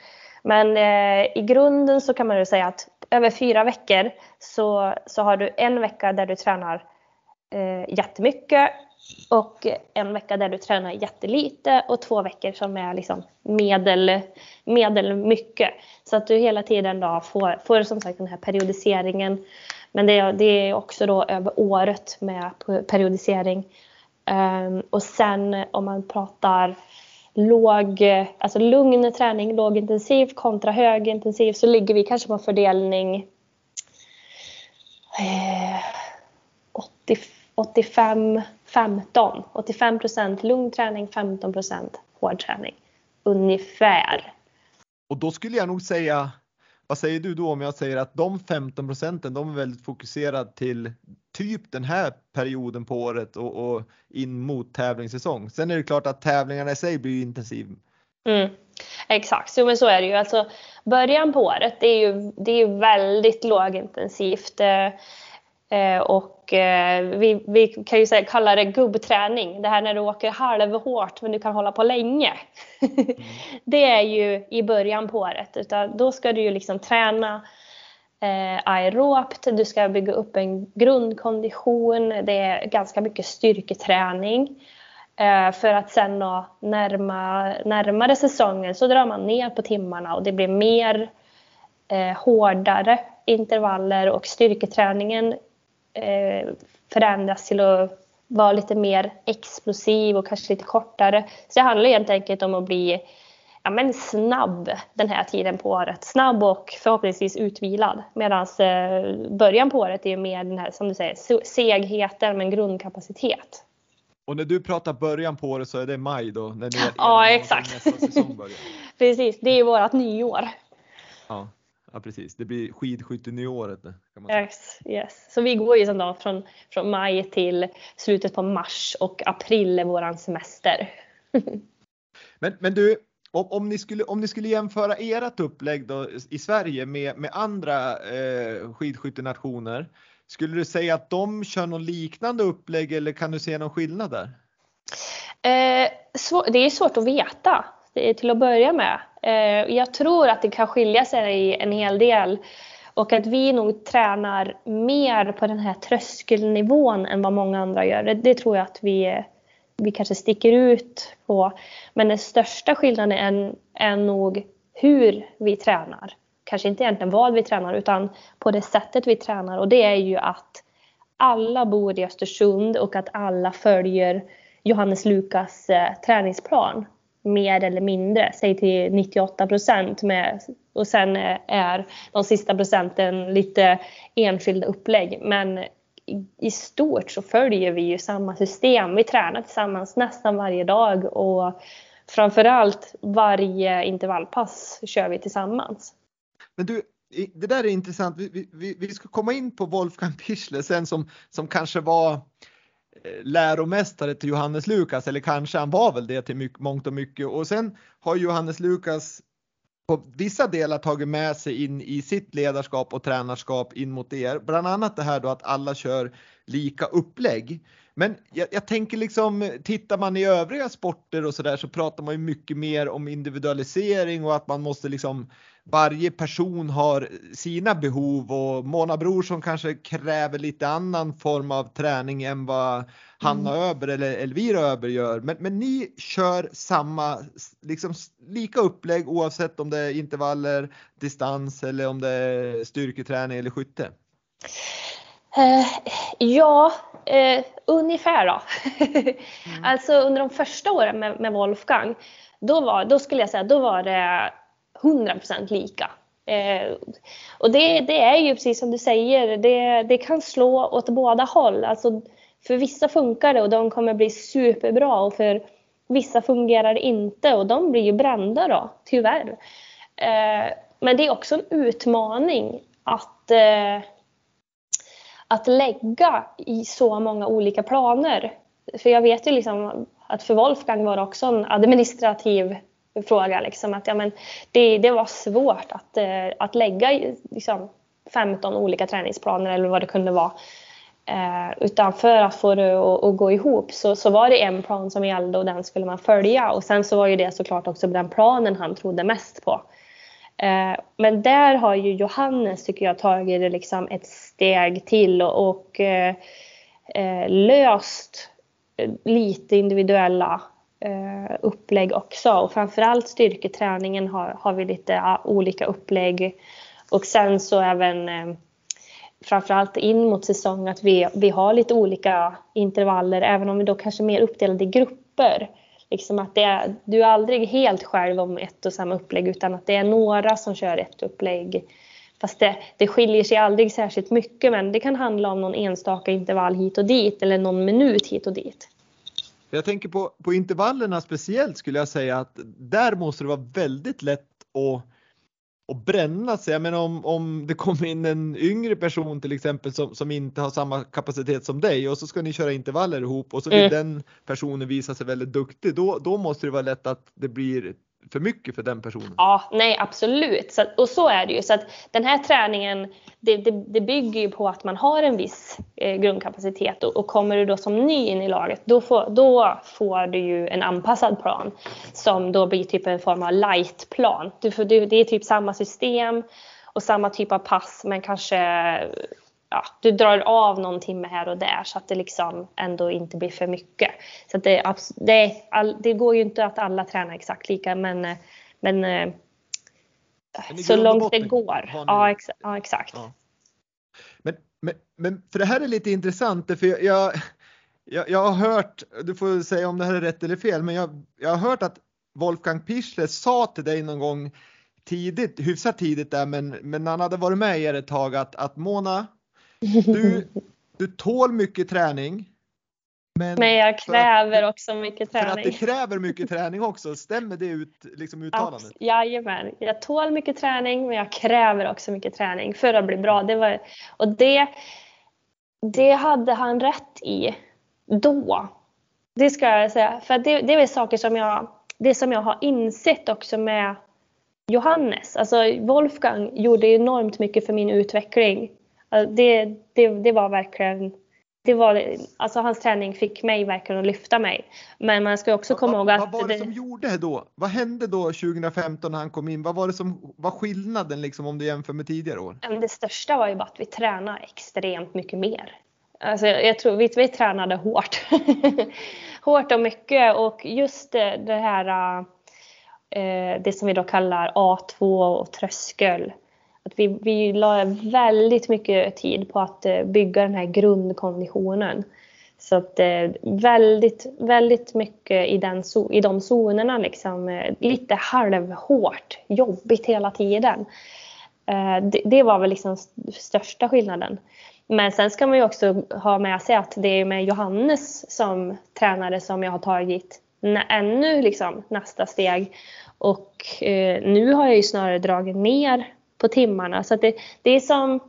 Men eh, i grunden så kan man ju säga att över fyra veckor så, så har du en vecka där du tränar eh, jättemycket och en vecka där du tränar jättelite och två veckor som är liksom medel, medel mycket. Så att du hela tiden då får, får som sagt den här periodiseringen men det är, det är också då över året med periodisering. Um, och sen om man pratar låg, alltså lugn träning, lågintensiv kontra högintensiv så ligger vi kanske på fördelning eh, 80, 85 15. 85 procent lugn träning, 15 procent hård träning. Ungefär. Och då skulle jag nog säga vad säger du då om jag säger att de 15 procenten, de är väldigt fokuserade till typ den här perioden på året och, och in mot tävlingssäsong. Sen är det klart att tävlingarna i sig blir intensiv. Mm. Exakt, så, men så är det ju. Alltså, början på året det är ju, det är väldigt lågintensivt. Eh, och eh, vi, vi, kan ju säga, kalla det gubbträning. Det här när du åker halvhårt men du kan hålla på länge. Mm. det är ju i början på året. Utan då ska du ju liksom träna eh, aerobt, du ska bygga upp en grundkondition. Det är ganska mycket styrketräning. Eh, för att sen då närma, närmare säsongen så drar man ner på timmarna och det blir mer eh, hårdare intervaller och styrketräningen eh, förändras till att vara lite mer explosiv och kanske lite kortare. Så det handlar helt enkelt om att bli ja, men snabb den här tiden på året. Snabb och förhoppningsvis utvilad. Medan eh, början på året är mer den här, som du säger, segheten men grundkapacitet. Och när du pratar början på året så är det maj då? När det är ja, exakt. Precis, det är vårat nyår. Ja. Ja precis, det blir skidskyttenyåret. Kan yes, yes. Så vi går ju då från, från maj till slutet på mars och april är våran semester. men, men du, om, om, ni skulle, om ni skulle jämföra ert upplägg då i Sverige med, med andra eh, skidskyttenationer. Skulle du säga att de kör något liknande upplägg eller kan du se någon skillnad där? Eh, så, det är svårt att veta Eh, till att börja med. Eh, jag tror att det kan skilja sig en hel del och att vi nog tränar mer på den här tröskelnivån än vad många andra gör. Det, det tror jag att vi, eh, vi kanske sticker ut på. Men den största skillnaden är, är nog hur vi tränar. Kanske inte egentligen vad vi tränar utan på det sättet vi tränar och det är ju att alla bor i Östersund och att alla följer Johannes Lukas eh, träningsplan mer eller mindre, säg till 98 procent och sen eh, är de sista procenten lite enskilda upplägg. Men i stort så följer vi ju samma system. Vi tränar tillsammans nästan varje dag och framförallt varje intervallpass kör vi tillsammans. Men du, det där är intressant. Vi, vi, vi ska komma in på Wolfgang Pichler sen som, som kanske var Eh, Eh, läromästare till Johannes Lukas eller kanske han var väl det till mycket, mångt och mycket och sen har Johannes Lukas på vissa delar tagit med sig in i sitt ledarskap och tränarskap in mot er. Bland annat det här då att alla kör lika upplägg. Men jag, jag tänker liksom tittar man i övriga sporter och så där så pratar man ju mycket mer om individualisering och att man måste liksom varje person har sina behov och Mona Brorsson kanske kräver lite annan form av träning än vad Hanna mm. Öber eller Elvira Öber gör. Men, men ni kör samma, liksom lika upplägg oavsett om det är intervaller, distans eller om det är styrketräning eller skytte? Uh, ja, uh, ungefär då. mm. Alltså under de första åren med, med Wolfgang, då, var, då skulle jag säga då var det 100% lika. Eh, och det, det, är ju precis som du säger, det, det, kan slå åt båda håll. Alltså, för vissa funkar det och de kommer bli superbra och för vissa fungerar det inte och de blir ju brända då, tyvärr. Eh, men det är också en utmaning att, eh, att lägga i så många olika planer. För jag vet ju liksom att för Wolfgang var det också en administrativ fråga. Liksom, att, ja, men det, det var svårt att, eh, att lägga liksom, 15 olika träningsplaner eller vad det kunde vara. Eh, utan för att få det att, att, gå ihop så, så var det en plan som gällde och den skulle man följa. Och sen så var ju det såklart också den planen han trodde mest på. Eh, men där har ju Johannes, tycker jag, tagit det liksom ett steg till och, och eh, eh löst eh, lite individuella eh, upplägg också och framförallt styrketräningen har, har vi lite ja, olika upplägg och sen så även eh, framförallt in mot säsong att vi, vi har lite olika intervaller även om vi då kanske är mer uppdelade i grupper. Liksom att det är, du är aldrig helt själv om ett och samma upplägg utan att det är några som kör ett upplägg. Fast det, det skiljer sig aldrig särskilt mycket men det kan handla om någon enstaka intervall hit och dit eller någon minut hit och dit. Jag tänker på, på intervallerna speciellt skulle jag säga att där måste det vara väldigt lätt att och bränna sig. Jag menar om, om det kommer in en yngre person till exempel som, som inte har samma kapacitet som dig och så ska ni köra intervaller ihop och så vill mm. den personen visa sig väldigt duktig. Då, då måste det vara lätt att det blir för mycket för den personen? Ja, nej absolut. Så, och så är det ju. Så att den här träningen det, det, det bygger ju på att man har en viss eh, grundkapacitet och, och, kommer du då som ny in i laget då får, då får du ju en anpassad plan som då blir typ en form av lightplan. Du får, du, det är typ samma system och samma typ av pass men kanske ja, du drar av någon timme här och där så att det liksom ändå inte blir för mycket. Så det, det, det, går ju inte att alla tränar exakt lika men, men, men så långt det går. Ja, ex, ja, exakt. Ja. Men, men, men för det här är lite intressant för jag, jag, jag, jag, har hört, du får säga om det här är rätt eller fel, men jag, jag har hört att Wolfgang Pichler sa till dig någon gång tidigt, hyfsat tidigt där, men, men han hade varit med er ett tag att, att Mona, du, du tål mycket träning. Men, men jag kräver att, också mycket träning. För att det kräver mycket träning också, stämmer det ut, liksom uttalandet? Jajamän, jag tål mycket träning men jag kräver också mycket träning för att bli bra. Det var, och det, det hade han rätt i då. Det ska jag säga. För det, det är saker som jag, det som jag har insett också med Johannes. Alltså Wolfgang gjorde enormt mycket för min utveckling. Det, det, det var verkligen det var, alltså hans träning fick mig verkligen att lyfta mig. Men man ska också komma va, ihåg att... Vad var det, det, som gjorde då? Vad hände då 2015 när han kom in? Vad var det som var skillnaden liksom om du jämför med tidigare år? Det största var ju bara att vi tränade extremt mycket mer. Alltså jag tror vi, vi tränade hårt. hårt och mycket och just det, det här eh, det som vi då kallar A2 och tröskel att vi, vi la väldigt mycket tid på att eh, bygga den här grundkonditionen. Så att eh, väldigt, väldigt mycket i, den, i de zonerna liksom, eh, lite halvhårt, jobbigt hela tiden. Det, det var väl liksom största skillnaden. Men sen ska man ju också ha med sig att det är med Johannes som tränare som jag har tagit ännu liksom nästa steg. Och eh, nu har jag ju snarare dragit ner på timmarna. Så det, det är som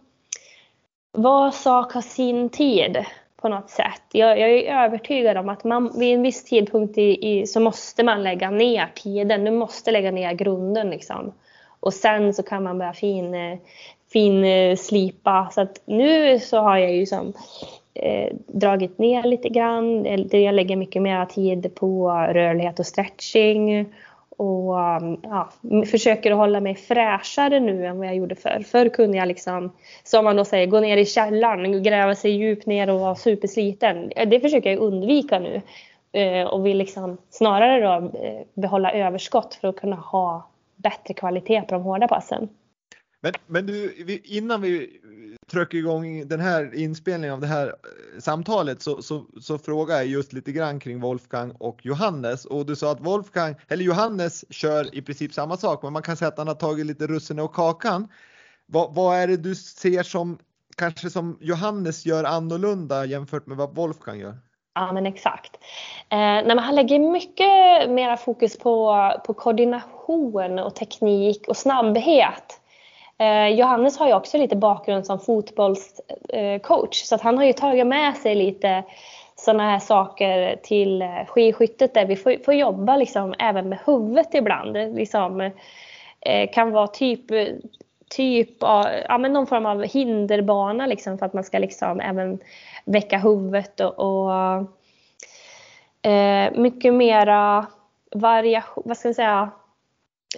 var sak har sin tid på något sätt. Jag, jag är övertygad om att man, vid en viss tidpunkt i, i, så måste man lägga ner tiden. Du måste lägga ner grunden liksom. Och sen så kan man börja fin, fin eh, slipa. Så att nu så har jag ju som eh, dragit ner lite grann. Jag lägger mycket mer tid på rörlighet och stretching och um, ja, försöker att hålla mig fräschare nu än vad jag gjorde förr. Förr kunde jag liksom, som man då säger, gå ner i källaren, gräva sig djupt ner och vara supersliten. Det försöker jag undvika nu eh, och vill liksom snarare då eh, behålla överskott för att kunna ha bättre kvalitet på de hårda passen. Men, men du, innan vi trycker igång den här inspelningen av det här eh, samtalet så, så, så frågar jag just lite grann kring Wolfgang och Johannes och du sa att Wolfgang, eller Johannes kör i princip samma sak men man kan säga att han har tagit lite russin och kakan. Vad, vad är det du ser som kanske som Johannes gör annorlunda jämfört med vad Wolfgang gör? Ja men exakt. Eh, nej, han lägger mycket mera fokus på, på koordination och teknik och snabbhet. Eh, Johannes har ju också lite bakgrund som fotbollscoach eh, så att han har ju tagit med sig lite sådana här saker till eh, skidskyttet där vi får, får jobba liksom även med huvudet ibland. Liksom, eh, kan vara typ, typ av, ja, men någon form av hinderbana liksom för att man ska liksom även väcka huvudet och, och eh, mycket mera variation, vad ska jag säga,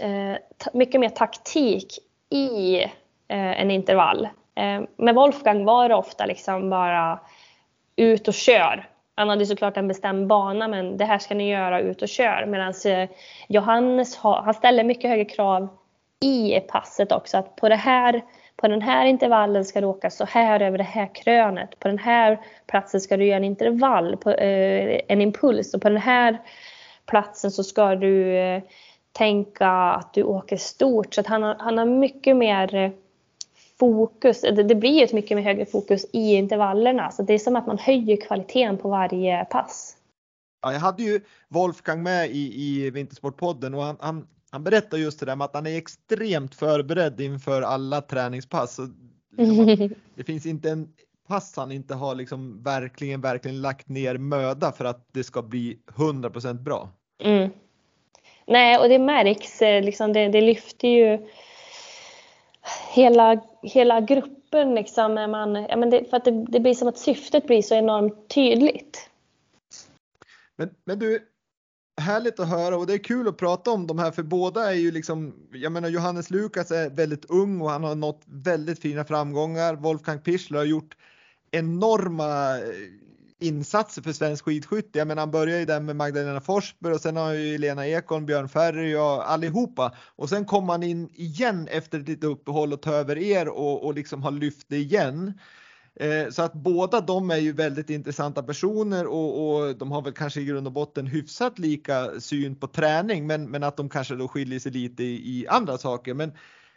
eh, mycket mer taktik i eh, en intervall. Eh, med Wolfgang var det ofta liksom bara ut och kör. Han hade såklart en bestämd bana men det här ska ni göra, ut och kör. Medan eh, Johannes han ställer mycket högre krav i passet också. Att på, det här, på den här intervallen ska du åka så här över det här krönet. På den här platsen ska du göra en intervall, på, eh, en impuls. Och på den här platsen så ska du eh, tänka att du åker stort. Så han, har, han har mycket mer eh, fokus, det, det blir ett mycket mer högre fokus i intervallerna. Så det är som att man höjer kvaliteten på varje pass. Ja, jag hade ju Wolfgang med i, i Vintersportpodden och han, han, han berättar just det där med att han är extremt förberedd inför alla träningspass. Liksom, det finns inte en pass han inte har liksom verkligen, verkligen lagt ner möda för att det ska bli 100% bra. Mm. Nej, och det märks. Eh, liksom, det, det lyfter ju hela, hela gruppen. Liksom, när man, ja, men det, för att det, det blir som att syftet blir så enormt tydligt. Men, men du, härligt att höra och det är kul att prata om de här för båda är ju liksom, jag menar Johannes Lukas är väldigt ung och han har nått väldigt fina framgångar. Wolfgang Pichler har gjort enorma eh, insatser för svensk skidskytte. Jag menar han började ju där med Magdalena Forsberg och sen har ju Lena Ekholm, Björn Ferry och allihopa och sen kom han in igen efter ett litet uppehåll och tar över er och, och liksom har lyft det igen. Eh, så att båda de är ju väldigt intressanta personer och, och, de har väl kanske i grund och botten hyfsat lika syn på träning men, men att de kanske då skiljer sig lite i, i andra saker. Men,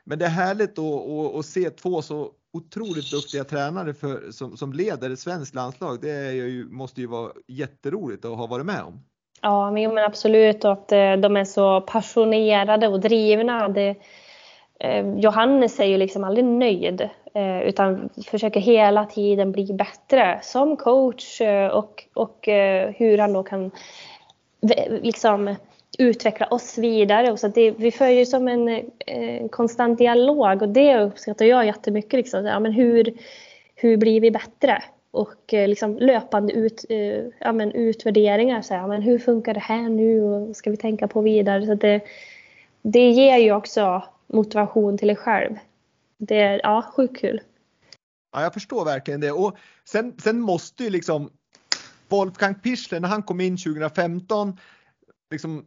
men det är härligt att, att, se två så otroligt duktiga tränare för, som, som leder ett svenskt landslag. Det är ju, måste ju vara jätteroligt att ha varit med om. Ja, men absolut och att eh, de är så passionerade och drivna. Det, eh, Johannes är ju liksom aldrig nöjd Eh, utan försöker hela tiden bli bättre som coach eh, och, och eh, hur han då kan liksom utveckla oss vidare. Och så det, vi för ju som en, en, konstant dialog och det uppskattar jag jättemycket. Liksom. Ja, men hur, hur blir vi bättre? Och eh, liksom löpande ut, eh, ja, men utvärderingar. Så, ja, men hur funkar det här nu och ska vi tänka på vidare? Så det, det ger ju också motivation till dig själv det är ja, sjukt kul. Ja, jag förstår verkligen det. Och sen, sen måste ju liksom Wolfgang Pichler när han kom in 2015, liksom,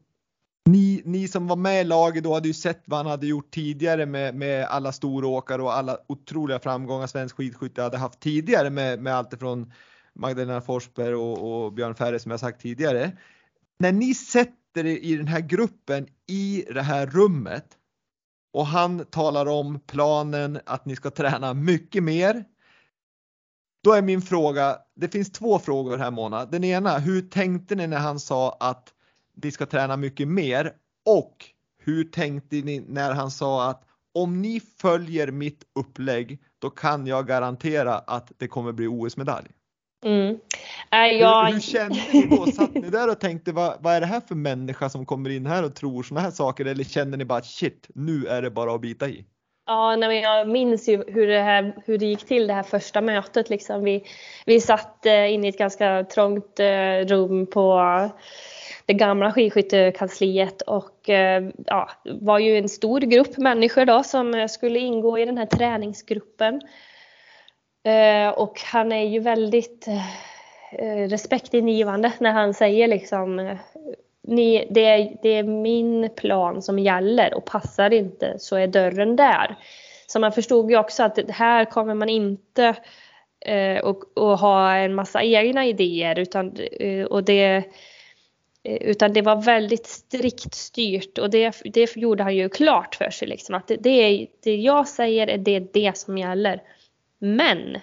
ni, ni som var med i laget då hade ju sett vad han hade gjort tidigare med, med alla storåkare och alla otroliga framgångar svensk skidskytte hade haft tidigare med, med allt ifrån Magdalena Forsberg och, och Björn Ferre som jag sagt tidigare. När ni sätter er i den här gruppen i det här rummet och han talar om planen att ni ska träna mycket mer. Då är min fråga, det finns två frågor här Mona. Den ena, hur tänkte ni när han sa att ni ska träna mycket mer? Och hur tänkte ni när han sa att om ni följer mitt upplägg då kan jag garantera att det kommer bli OS-medalj? Mm. Äh, jag... hur, hur kände ni då? Satt ni där och tänkte vad, vad är det här för människa som kommer in här och tror sådana här saker eller kände ni bara shit, nu är det bara att bita i? Ja, nej, men jag minns ju hur det, här, hur det gick till det här första mötet. Liksom. Vi, vi satt eh, inne i ett ganska trångt eh, rum på det gamla skidskyttekansliet och eh, ja, var ju en stor grupp människor då som eh, skulle ingå i den här träningsgruppen. Eh, och han är ju väldigt respektingivande när han säger liksom ni, det, är, det är min plan som gäller och passar inte så är dörren där. Så man förstod ju också att här kommer man inte eh, och, och ha en massa egna idéer utan, eh, och det, utan det var väldigt strikt styrt och det, det gjorde han ju klart för sig. Liksom, att det, det, är, det jag säger är det, det som gäller. Men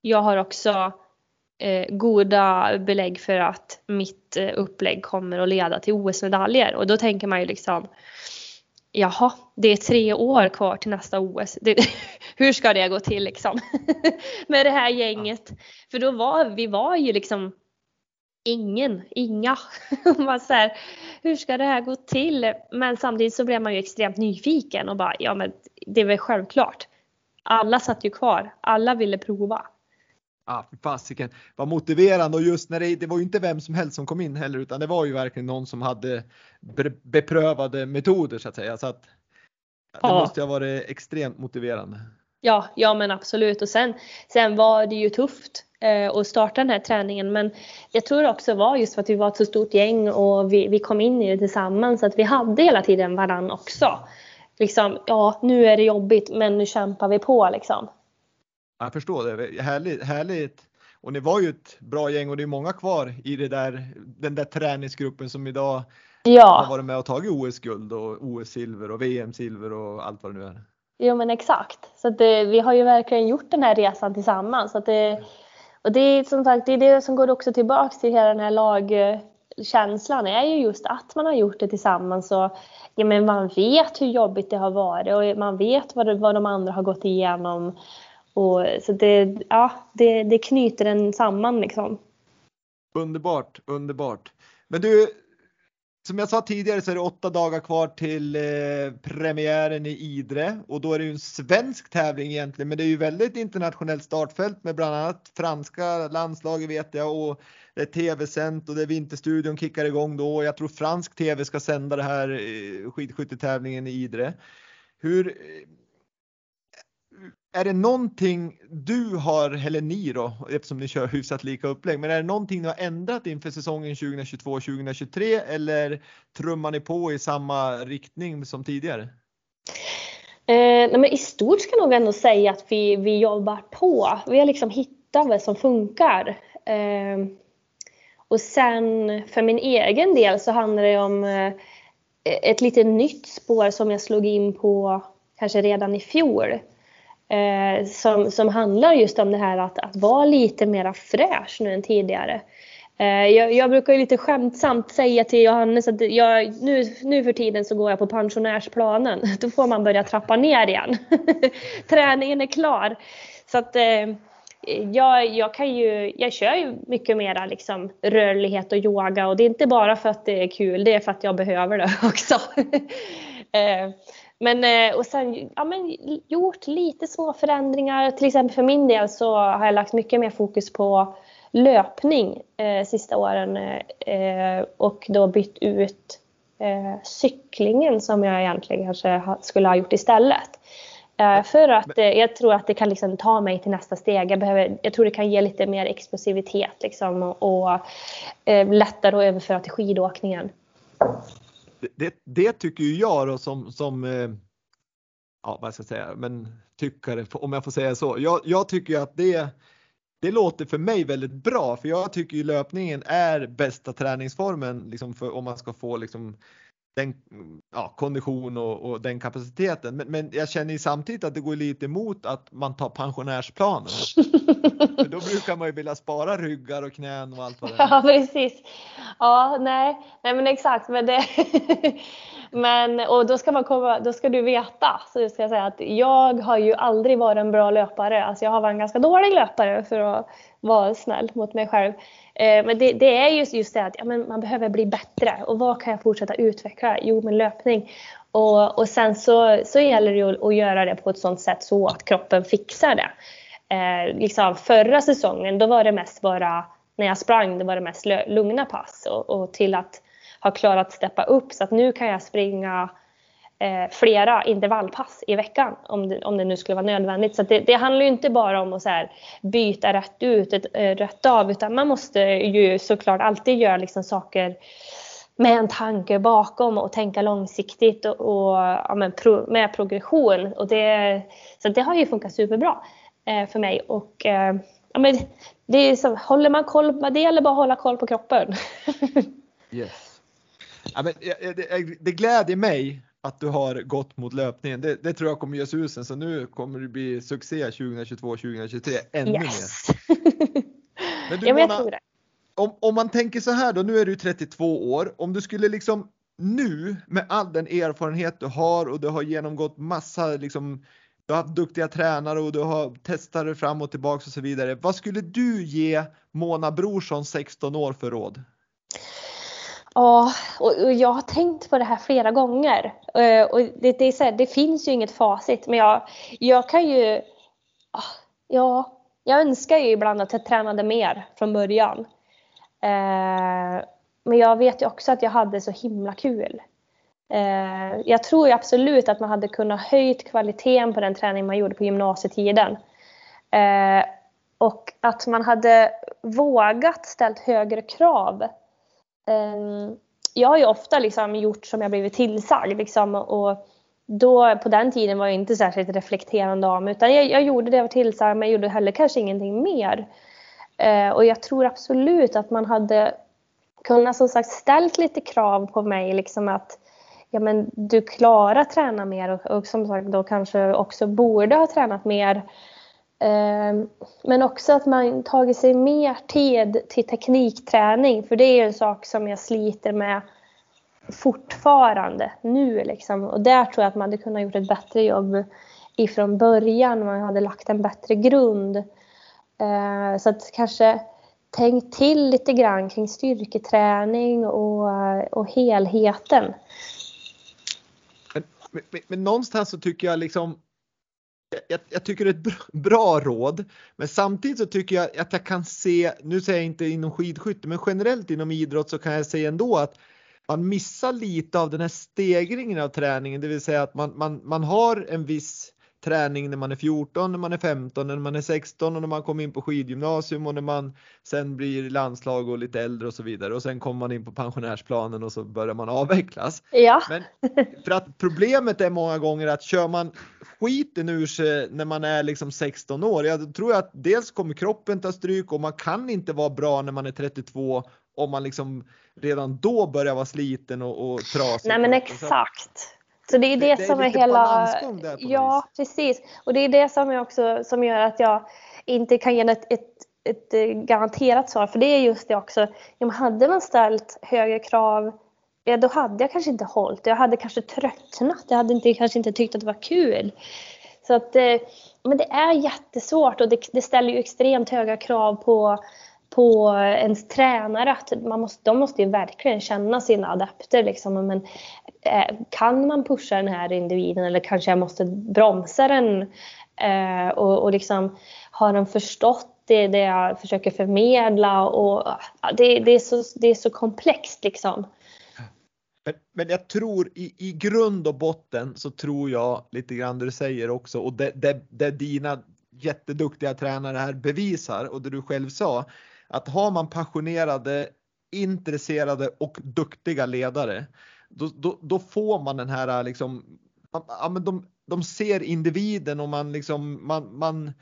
jag har också eh, goda belägg för att mitt eh, upplägg kommer att leda till OS-medaljer och då tänker man ju liksom Jaha, det är tre år kvar till nästa OS. Det, hur ska det gå till liksom? Med det här gänget. För då var vi var ju liksom ingen, inga. man så här, hur ska det här gå till? Men samtidigt så blev man ju extremt nyfiken och bara, ja men det är väl självklart alla satt ju kvar. Alla ville prova. Ja, fasiken vad motiverande och just när det, det var ju inte vem som helst som kom in heller utan det var ju verkligen någon som hade beprövade metoder så att säga. Så att, det måste ha varit extremt motiverande. Ja, ja men absolut och sen, sen var det ju tufft eh, att starta den här träningen men jag tror också var just för att vi var ett så stort gäng och vi, vi kom in i det tillsammans att vi hade hela tiden varann också liksom, ja nu är det jobbigt men nu kämpar vi på liksom. Jag förstår det, härligt, härligt. Och ni var ju ett bra gäng och det är många kvar i det där, den där träningsgruppen som idag ja. har varit med och tagit OS-guld och OS-silver och VM-silver och allt vad det nu är. Jo men exakt. Så det, vi har ju verkligen gjort den här resan tillsammans. Så det, och det är som sagt det, är det som går också tillbaks till hela den här lagkänslan är ju just att man har gjort det tillsammans och ja, men man vet hur jobbigt det har varit och man vet vad, vad de andra har gått igenom. Och, så det, ja, det, det knyter en samman liksom. Underbart, underbart. Men du, som jag sa tidigare så är det åtta dagar kvar till eh, premiären i Idre och då är det ju en svensk tävling egentligen men det är ju väldigt internationellt startfält med bland annat franska landslaget vet jag och det är tv-sänt och det är Vinterstudion kickar igång då och jag tror fransk tv ska sända det här eh, skidskyttetävlingen i Idre. Hur eh, är det någonting du har, eller ni då, eftersom ni kör hyfsat lika upplägg, men är det någonting ni har ändrat inför säsongen 2022-2023 eller trummar ni på i samma riktning som tidigare? Eh, nej men I stort ska jag nog ändå säga att vi, vi jobbar på. Vi har liksom hittat vad som funkar. Eh, och sen för min egen del så handlar det om eh, ett lite nytt spår som jag slog in på kanske redan i fjol eh, som, som handlar just om det här att, att vara lite mera fräsch nu än tidigare. Eh, jag, jag, brukar ju lite skämtsamt säga till Johannes att jag, nu, nu för tiden så går jag på pensionärsplanen. Då får man börja trappa ner igen. Träningen är klar. Så att eh, jag, jag, kan ju, jag kör ju mycket mera liksom rörlighet och yoga och det är inte bara för att det är kul, det är för att jag behöver det också. Eh, eh, men eh, och sen ja, men, gjort lite små förändringar. Till exempel för min del så har jag lagt mycket mer fokus på löpning eh, sista åren eh, och då bytt ut eh, cyklingen som jag egentligen kanske skulle ha gjort istället. Eh, för att eh, jag tror att det kan liksom ta mig till nästa steg. Jag, behöver, jag tror det kan ge lite mer explosivitet liksom och, och lättare att överföra till skidåkningen det, det tycker ju jag då som, som eh, ja vad ska jag säga, men tyckare om jag får säga så. Jag, jag tycker att det, det låter för mig väldigt bra för jag tycker ju löpningen är bästa träningsformen liksom för, om man ska få liksom den ja, kondition och, och, den kapaciteten. Men, men, jag känner ju samtidigt att det går lite emot att man tar pensionärsplanen. För då brukar man ju vilja spara ryggar och knän och allt vad det är. Ja precis. Ja nej, nej men exakt. Men, det men och då ska man komma, då ska du veta så ska jag säga att jag har ju aldrig varit en bra löpare. Alltså jag har varit en ganska dålig löpare för att vara snäll mot mig själv. Eh, men det, det, är just, just det att ja, men man behöver bli bättre och vad kan jag fortsätta utveckla? Jo men löpning. Och, och sen så, så gäller det att, att göra det på ett sånt sätt så att kroppen fixar det. Eh, liksom förra säsongen då var det mest bara när jag sprang, det var det mest lugna pass och, och till att ha klarat att steppa upp så att nu kan jag springa eh, flera intervallpass i veckan om det, om det nu skulle vara nödvändigt. Så det, det, handlar ju inte bara om att så här, byta rätt ut, ett, eh, rätt av utan man måste ju såklart alltid göra liksom saker med en tanke bakom och tänka långsiktigt och, och ja, med, pro, med progression. Och det, så det har ju funkat superbra eh, för mig. Och, eh, ja, men det är så, håller man koll, på det gäller bara att hålla koll på kroppen. yes. Ja, men, det, det gläder mig att du har gått mot löpningen. Det, det tror jag kommer ge susen så nu kommer det bli succé 2022 2023 ännu yes. mer. Men du, ja, men Mona, om, om man tänker så här då, nu är du 32 år. Om du skulle liksom nu med all den erfarenhet du har och du har genomgått massa liksom du har haft duktiga tränare och du har testat dig fram och tillbaka och så vidare. Vad skulle du ge Mona Brorsson 16 år för råd? Ja, och, jag har tänkt på det här flera gånger. Eh, och det, det, är så här, det finns ju inget facit, men jag, jag kan ju... Ah, ja, jag önskar ju ibland att jag tränade mer från början. Eh, men jag vet ju också att jag hade så himla kul. Eh, jag tror ju absolut att man hade kunnat höjt kvaliteten på den träning man gjorde på gymnasietiden. Eh, och att man hade vågat ställt högre krav Ehm, jag har ju ofta liksom gjort som jag blivit tillsagd liksom, och då på den tiden var jag inte särskilt reflekterande om utan jag, jag gjorde det jag var tillsagd men jag gjorde heller kanske ingenting mer. Eh, och jag tror absolut att man hade kunnat som sagt ställt lite krav på mig liksom att ja men du klarar att träna mer och, och som sagt då kanske också borde ha tränat mer Ehm, men också att man tagit sig mer tid till teknikträning för det är en sak som jag sliter med fortfarande nu liksom. Och där tror jag att man hade kunnat gjort ett bättre jobb ifrån början. Man hade lagt en bättre grund. Ehm, så att kanske tänk till lite grann kring styrketräning och, och helheten. Men, men, men någonstans så tycker jag liksom jag, jag, tycker det är ett bra, bra, råd, men samtidigt så tycker jag att jag kan se, nu säger jag inte inom skidskytte, men generellt inom idrott så kan jag säga ändå att man missar lite av den här stegringen av träningen, det vill säga att man, man, man har en viss träning när man är 14, när man är 15, när man är 16 och när man kommer in på skidgymnasium och när man sen blir landslag och lite äldre och så vidare och sen kommer man in på pensionärsplanen och så börjar man avvecklas. Ja. Men för att problemet är många gånger att kör man skiten ur sig när man är liksom 16 år, ja då tror jag att dels kommer kroppen ta stryk och man kan inte vara bra när man är 32 om man liksom redan då börjar vara sliten och, och trasig. Nej men exakt. Så det är det, det som är, är hela... ja, vis. precis. Och det är det som är också som gör att jag inte kan ge ett, ett, ett eh, garanterat svar. För det är just det också. Hade man ställt högre krav, ja, då hade jag kanske inte hållit. Jag hade kanske tröttnat. Jag hade inte, kanske inte tyckt att det var kul. Så att, eh, men det är jättesvårt och det, det ställer ju extremt höga krav på på ens tränare att man måste, de måste ju verkligen känna sina adepter. Liksom. Men, eh, kan man pusha den här individen eller kanske jag måste bromsa den? Eh, och, och liksom, har de förstått det, det jag försöker förmedla? Och, det, det, är så, det är så komplext liksom. Men, men jag tror i, i grund och botten så tror jag lite grann det du säger också och det, det, det dina jätteduktiga tränare här bevisar och det du själv sa att har man passionerade, intresserade och duktiga ledare, då, då, då får man den här liksom, ja, men de, de ser individen och man liksom, man, man,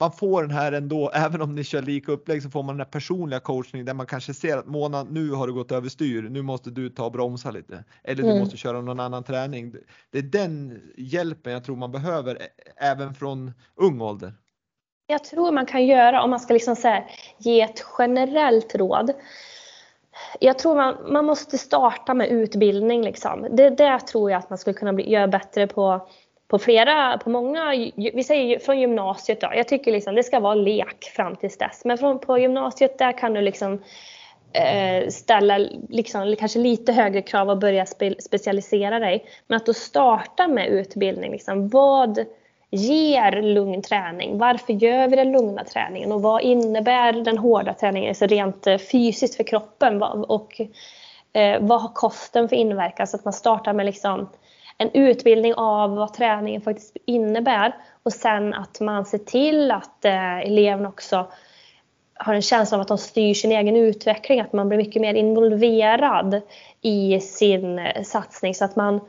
man får den här ändå, även om ni kör lika upplägg så får man den här personliga coachningen där man kanske ser att Mona, nu har du gått överstyr, nu måste du ta och bromsa lite. Eller du mm. måste köra någon annan träning. Det är den hjälpen jag tror man behöver även från ung ålder jag tror man kan göra om man ska liksom så ge ett generellt råd. Jag tror man, man måste starta med utbildning. Liksom. Det, det tror jag att man skulle kunna bli, göra bättre på, på flera, på många, vi säger från gymnasiet då. Jag tycker liksom det ska vara lek fram tills dess. Men från, på gymnasiet där kan du liksom eh, ställa liksom, kanske lite högre krav och börja spe, specialisera dig. Men att då starta med utbildning. Liksom, vad ger lugn träning? Varför gör vi den lugna träningen och vad innebär den hårda träningen alltså rent eh, fysiskt för kroppen? Och eh, vad har kosten för inverkan? Så att man startar med liksom en utbildning av vad träningen faktiskt innebär och sen att man ser till att eh, eleverna också har en känsla av att de styr sin egen utveckling, att man blir mycket mer involverad i sin satsning så att man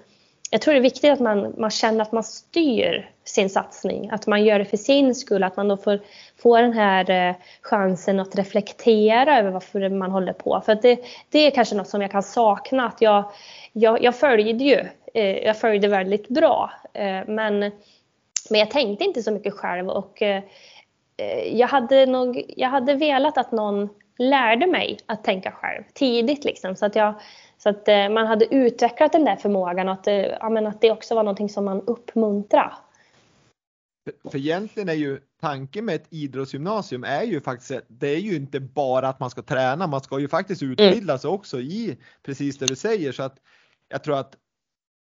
jag tror det är viktigt att man, man känner att man styr sin satsning. Att man gör det för sin skull. Att man då får, får den här eh, chansen att reflektera över varför man håller på. För det, det är kanske något som jag kan sakna. Att jag, jag, jag följde ju. Eh, jag följde väldigt bra. Eh, men, men jag tänkte inte så mycket själv. Och, jag, hade nog, jag hade velat att någon lärde mig att tänka själv tidigt. Liksom, så att jag så att eh, man hade utvecklat den där förmågan och att, eh, ja, att det också var någonting som man uppmuntrade. För, för egentligen är ju tanken med ett idrottsgymnasium är ju faktiskt, det är ju inte bara att man ska träna, man ska ju faktiskt mm. utbilda sig också i precis det du säger så att jag tror att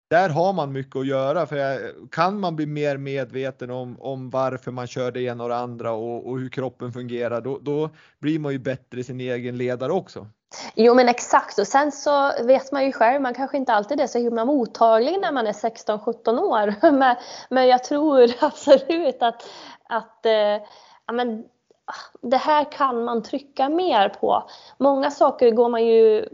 där har man mycket att göra för kan man bli mer medveten om, om varför man kör det ena och det andra och, och hur kroppen fungerar då, då blir man ju bättre sin egen ledare också. Jo men exakt och sen så vet man ju själv, man kanske inte alltid är så himla mottaglig när man är 16-17 år. Men, men jag tror absolut att, att eh, ja, men, det här kan man trycka mer på. Många saker går man ju...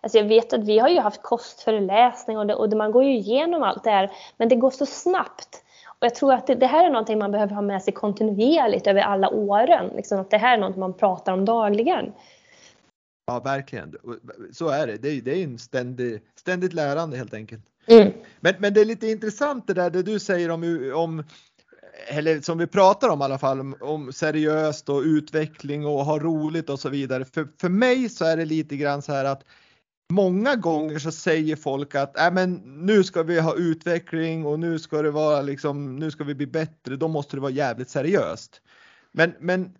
alltså jag vet att vi har ju haft kostföreläsning och, det, och det, man går ju igenom allt det här. Men det går så snabbt. Och jag tror att det, det, här är någonting man behöver ha med sig kontinuerligt över alla åren. Liksom att det här är något man pratar om dagligen. Ja, verkligen. Så är det. Det är, det är en ständig, ständigt lärande helt enkelt. Mm. Men, men det är lite intressant det där det du säger om, om eller som vi pratar om i alla fall, om, om seriöst och utveckling och ha roligt och så vidare. För, för mig så är det lite grann så här att många gånger så säger folk att äh, men nu ska vi ha utveckling och nu ska det vara liksom, nu ska vi bli bättre, då måste det vara jävligt seriöst. Men, men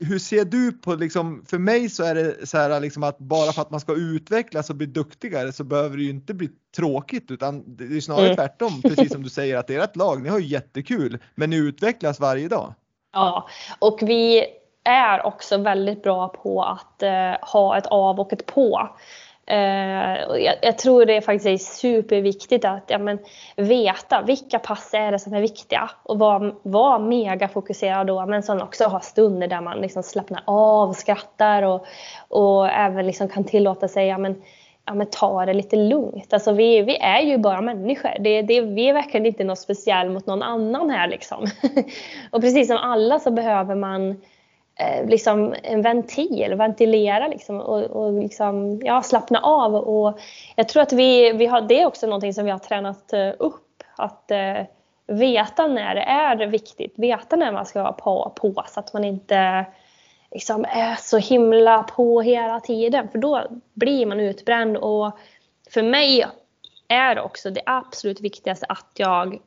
hur ser du på liksom, för mig så är det så här liksom att bara för att man ska utvecklas och bli duktigare så behöver det ju inte bli tråkigt utan det är snarare mm. tvärtom, precis som du säger att ert lag, ni har ju jättekul men ni utvecklas varje dag. Ja, och vi är också väldigt bra på att eh, ha ett av och ett på. Uh, jag, jag, tror det faktiskt är superviktigt att ja, men, veta vilka pass är det som är viktiga och vara var mega fokuserad då men sen också ha stunder där man liksom slappnar av, skrattar och, och även liksom kan tillåta sig ja, men, ja, men ta det lite lugnt. Alltså vi, vi är ju bara människor. Det, det, vi är verkligen inte något speciellt mot någon annan här liksom. och precis som alla så behöver man Eh, liksom en ventil, ventilera liksom och, och liksom, ja, slappna av. Och jag tror att vi, vi har, det är också någonting som vi har tränat eh, upp. Att eh, veta när det är viktigt, veta när man ska vara på, på så att man inte liksom är så himla på hela tiden. För då blir man utbränd. Och för mig är också det absolut viktigaste att jag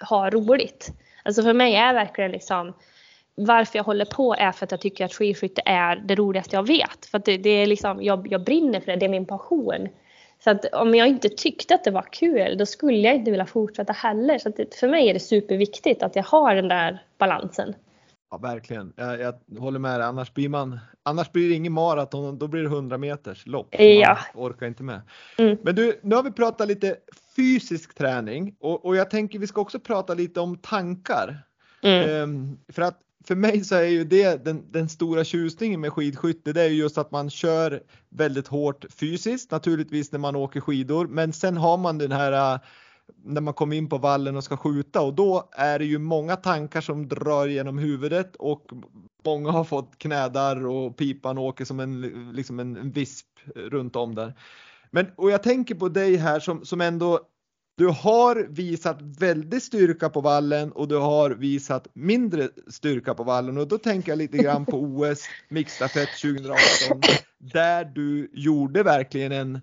har roligt. Alltså för mig är verkligen liksom varför jag håller på är för att jag tycker att skidskytte är det roligaste jag vet. För det, det är liksom, jag, jag brinner för det, det är min passion. Så att om jag inte tyckte att det var kul då skulle jag inte vilja fortsätta heller. Så det, för mig är det superviktigt att jag har den där balansen. Ja verkligen, jag, jag håller med dig. Annars blir, man, annars blir det ingen maraton, då blir det 100 meters lopp. Ja. Man orkar inte med. Mm. Men du, nu har vi pratat lite fysisk träning och, och jag tänker vi ska också prata lite om tankar. Mm. Um, för att för mig så är ju det den, den stora tjusningen med skidskytte. Det är ju just att man kör väldigt hårt fysiskt naturligtvis när man åker skidor, men sen har man den här äh, när man kommer in på vallen och ska skjuta och då är det ju många tankar som drar genom huvudet och många har fått knädar och pipan åker som en, liksom en visp runt om där. Men och jag tänker på dig här som, som ändå du har visat väldigt styrka på vallen och du har visat mindre styrka på vallen och då tänker jag lite grann på OS mixstafett 2018 där du gjorde verkligen en,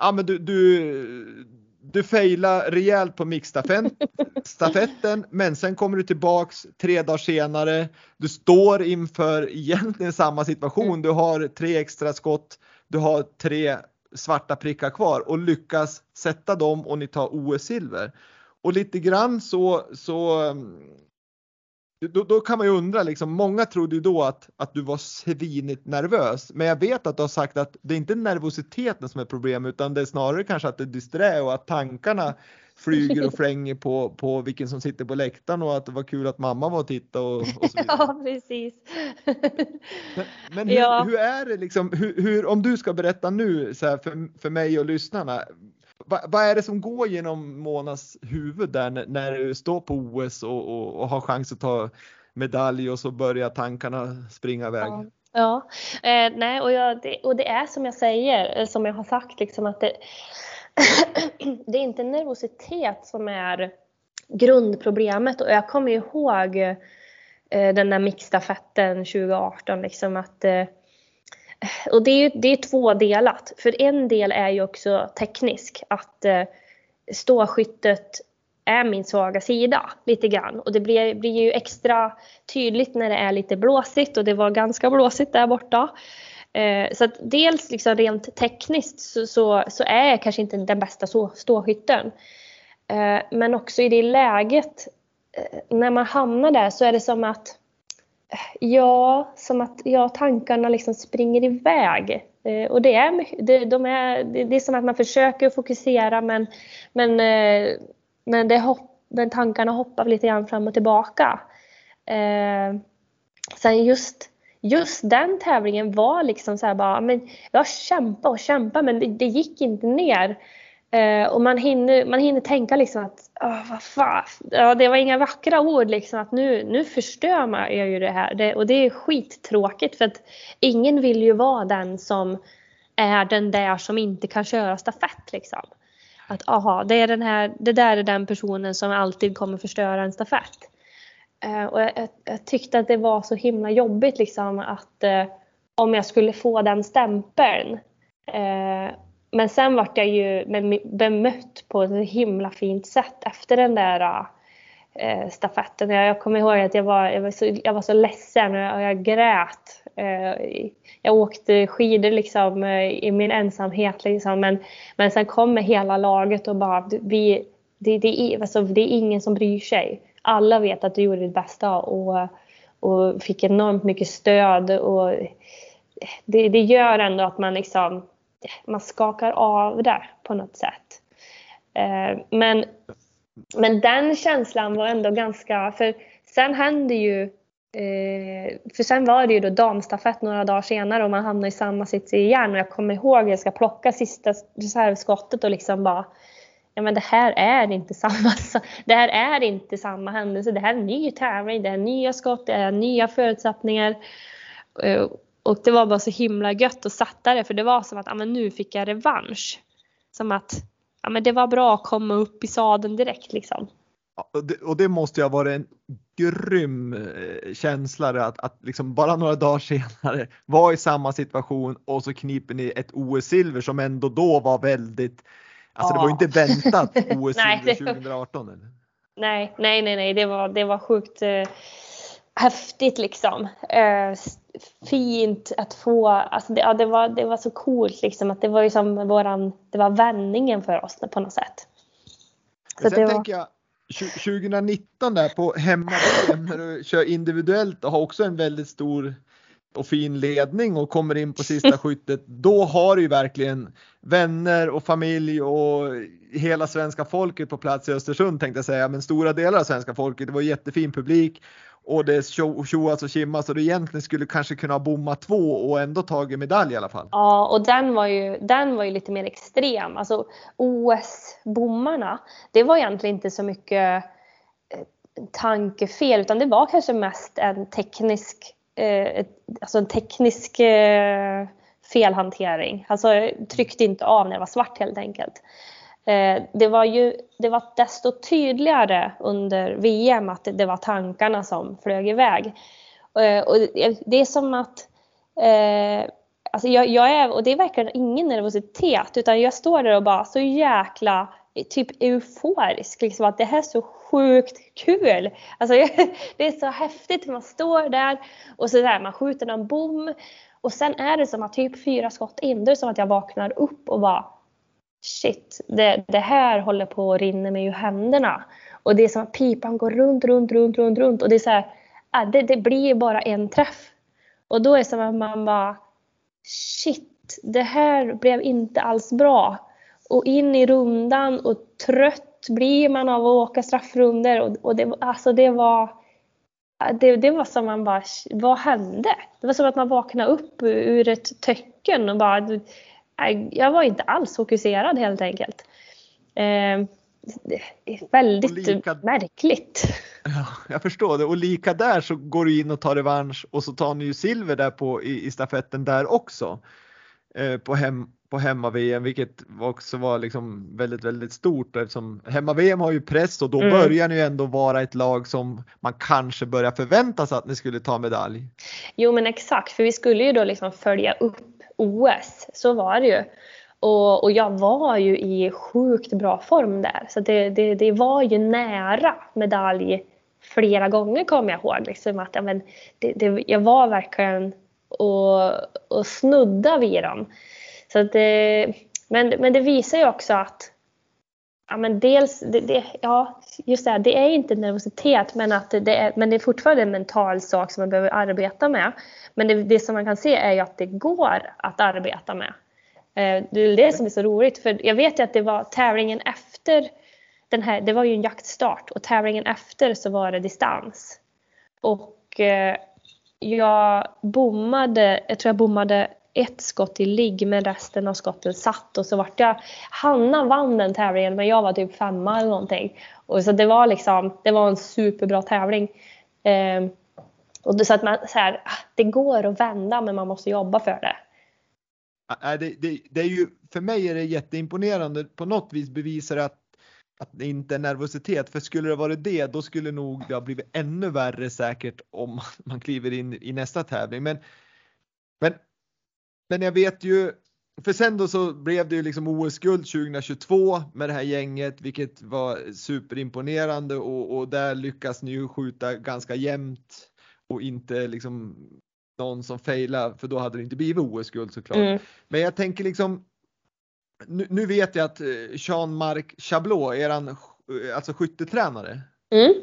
ja men du, du, du failade rejält på mixstafetten men sen kommer du tillbaks tre dagar senare. Du står inför egentligen samma situation. Du har tre extra skott. Du har tre svarta prickar kvar och lyckas sätta dem och ni tar OS-silver. Och lite grann så, så då, då, kan man ju undra liksom, många trodde ju då att, att du var svinigt nervös. Men jag vet att du har sagt att det är inte nervositeten som är problemet utan det är snarare kanske att det är disträ och att tankarna flyger och flänger på, på vilken som sitter på läktaren och att det var kul att mamma var och tittade och, och så vidare. Ja, precis. Men, men hur, ja. hur, är det liksom, hur, hur, om du ska berätta nu så här, för, för mig och lyssnarna, vad, vad är det som går genom Monas huvud där när, när du står på OS och, och, och, har chans att ta medalj och så börjar tankarna springa iväg? Ja. Ja, eh, nej, och, jag, det, och det är som jag säger, eh, som jag har sagt, liksom att det, det är inte nervositet som är grundproblemet. Och jag kommer ihåg eh, den där mixstafetten 2018. Liksom att, eh, och det är, det är tvådelat. För en del är ju också teknisk. Att eh, ståskyttet är min svaga sida lite grann. Och det blir, blir ju extra tydligt när det är lite blåsigt och det var ganska blåsigt där borta. Eh, så att dels liksom rent tekniskt så, så, så, är jag kanske inte den bästa ståskytten. Eh, men också i det läget, eh, när man hamnar där så är det som att eh, Ja, som att ja, tankarna liksom springer iväg. Eh, och det är, det, de är, det är som att man försöker fokusera men, men, eh, men, det hopp, men tankarna hoppar lite grann fram och tillbaka. sen just just den tävlingen var liksom så här bara, men jag kämpade och kämpade men det, det gick inte ner. Eh, och man hinner, man hinner tänka liksom att, oh, vad fan, ja, det var inga vackra ord liksom att nu, nu förstör man jag ju det här. Det, och det är skittråkigt för att ingen vill ju vara den som är den där som inte kan köra stafett liksom. Att aha, det, är den här, det där är den personen som alltid kommer förstöra en stafett. Eh, och jag, jag, tyckte att det var så himla jobbigt liksom att eh, om jag skulle få den stämpeln. Eh, men sen vart jag ju bemött på ett himla fint sätt efter den där eh, stafetten. Jag, jag kommer ihåg att jag var, jag var, så, jag var så ledsen och jag, och jag grät. Eh, jag åkte skidor liksom eh, i min ensamhet liksom. Men, men sen kommer hela laget och bara, vi, det, det, är, alltså, det är ingen som bryr sig. Alla vet att du gjorde ditt bästa och, och fick enormt mycket stöd. Och det, det gör ändå att man liksom, man skakar av det på något sätt. Eh, men, men den känslan var ändå ganska, för sen hände ju eh, för sen var det ju då damstafett några dagar senare och man hamnade i samma sits igen och jag kommer ihåg att jag ska plocka sista reservskottet och liksom bara ja men det här är inte samma, det här är inte samma händelse, det här är en ny tävling, det är nya skott, det är nya förutsättningar. Eh, och det var bara så himla gött att sätta det för det var som att ja, men nu fick jag revansch. Som att ja, men det var bra att komma upp i sadeln direkt liksom. Och det, och det måste ju ha varit en grym eh, känsla att, att liksom bara några dagar senare vara i samma situation och så kniper ni ett OS-silver som ändå då var väldigt Alltså ja. det var ju inte väntat OS-silver 2018. Eller? Nej, nej, nej, nej, det var, det var sjukt eh, häftigt liksom. Eh, fint att få, alltså det, ja, det, var, det var så coolt liksom att det var ju som våran, det var vändningen för oss på något sätt. Så Sen tänker var... jag 2019 där på hemma när du kör individuellt och har också en väldigt stor och fin ledning och kommer in på sista skyttet, då har du ju verkligen vänner och familj och hela svenska folket på plats i Östersund tänkte jag säga, men stora delar av svenska folket. Det var jättefin publik och det tjoas och kimmas och du egentligen skulle kanske kunna bomma två och ändå tagit medalj i alla fall. Ja, och den var ju, den var ju lite mer extrem. Alltså OS-bommarna, det var egentligen inte så mycket eh, tankefel utan det var kanske mest en teknisk Eh, alltså en teknisk eh, felhantering. Alltså jag tryckte inte av när det var svart helt enkelt. Eh, det var ju det var desto tydligare under VM att det var tankarna som flög iväg. Och det är som att Alltså jag, jag, är, och det är verkligen ingen nervositet utan jag står där och bara så jäkla typ euforisk. Liksom att det här är så sjukt kul. Alltså, det är så häftigt. Man står där och så där, man skjuter någon bom och sen är det som att typ fyra skott in, det är som att jag vaknar upp och bara shit, det, det här håller på att rinna mig ur händerna. Och det är som att pipan går runt, runt, runt, runt, runt och det är så här, det, det blir bara en träff. Och då är det som att man bara shit, det här blev inte alls bra och in i rundan och trött blir man av att åka straffrunder och, och det, alltså det var det, det var som man bara, vad hände? Det var som att man vaknade upp ur ett töcken och bara, jag var inte alls fokuserad helt enkelt. Eh, väldigt lika, märkligt. Ja, jag förstår det och lika där så går du in och tar revansch och så tar ni ju silver där på i, i stafetten där också. Eh, på hem, på hemma-VM, vilket också var liksom väldigt, väldigt stort eftersom hemma-VM har ju press och då mm. börjar ni ju ändå vara ett lag som man kanske börjar förvänta sig att ni skulle ta medalj. Jo men exakt, för vi skulle ju då liksom följa upp OS, så var det ju. Och, och jag var ju i sjukt bra form där, så det, det, det var ju nära medalj flera gånger kommer jag ihåg. Liksom att, men det, det, jag var verkligen och, och snudda vid dem. Så att det, men, men det visar ju också att ja, men dels, det, det, ja, just det, här, det är inte nervositet men, att det är, men det är fortfarande en mental sak som man behöver arbeta med. Men det, det som man kan se är ju att det går att arbeta med. Eh, det är det som är så roligt för jag vet ju att det var tävlingen efter den här, det var ju en jaktstart och tävlingen efter så var det distans. Och eh, jag bommade, jag tror jag bommade ett skott i ligg men resten av skotten satt och så vart jag, Hanna vann den tävlingen men jag var typ femma eller någonting. Och så det var liksom, det var en superbra tävling. Eh, och det, så att man, så här, ah, det går att vända men man måste jobba för det. Ah, det, det, det är ju, för mig är det jätteimponerande. På något vis bevisar det att, att det inte är nervositet. För skulle det varit det, då skulle nog det ha blivit ännu värre säkert om man kliver in i nästa tävling. Men, men men jag vet ju för sen då så blev det ju liksom OS-guld 2022 med det här gänget, vilket var superimponerande och, och där lyckas ni ju skjuta ganska jämnt och inte liksom någon som failar för då hade det inte blivit OS-guld såklart. Mm. Men jag tänker liksom nu, nu, vet jag att eh, Jean-Marc Chablot, eran eh, alltså skyttetränare. Mm.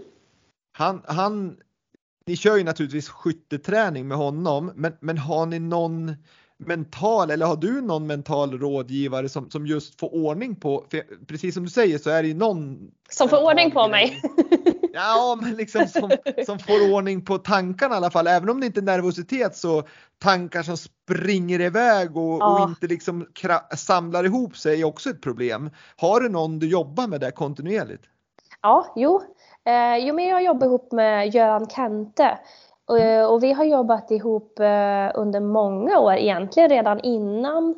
Han, han, ni kör ju naturligtvis skytteträning med honom, men, men har ni någon mental eller har du någon mental rådgivare som, som just får ordning på, precis som du säger så är det ju någon som får ordning på mig. Ja, men liksom som, som får ordning på tankarna i alla fall. Även om det inte är nervositet så tankar som springer iväg och, ja. och inte liksom samlar ihop sig är också ett problem. Har du någon du jobbar med där kontinuerligt? Ja, jo. Eh, jo men jag jobbar ihop med Göran Kente och, eh, och vi har jobbat ihop eh, under många år, egentligen redan innan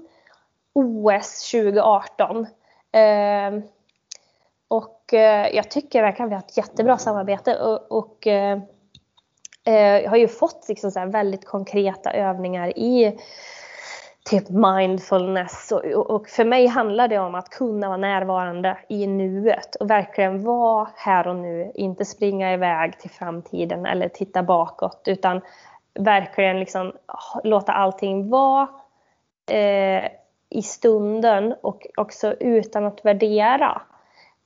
OS 2018. Ehm, och eh, jag tycker verkligen vi har ett jättebra samarbete och, och har ju fått liksom så väldigt konkreta övningar i typ mindfulness. Och, och, för mig handlar det om att kunna vara närvarande i nuet och verkligen vara här och nu, inte springa iväg till framtiden eller titta bakåt utan verkligen liksom ah, låta allting vara eh, i stunden och också utan att värdera.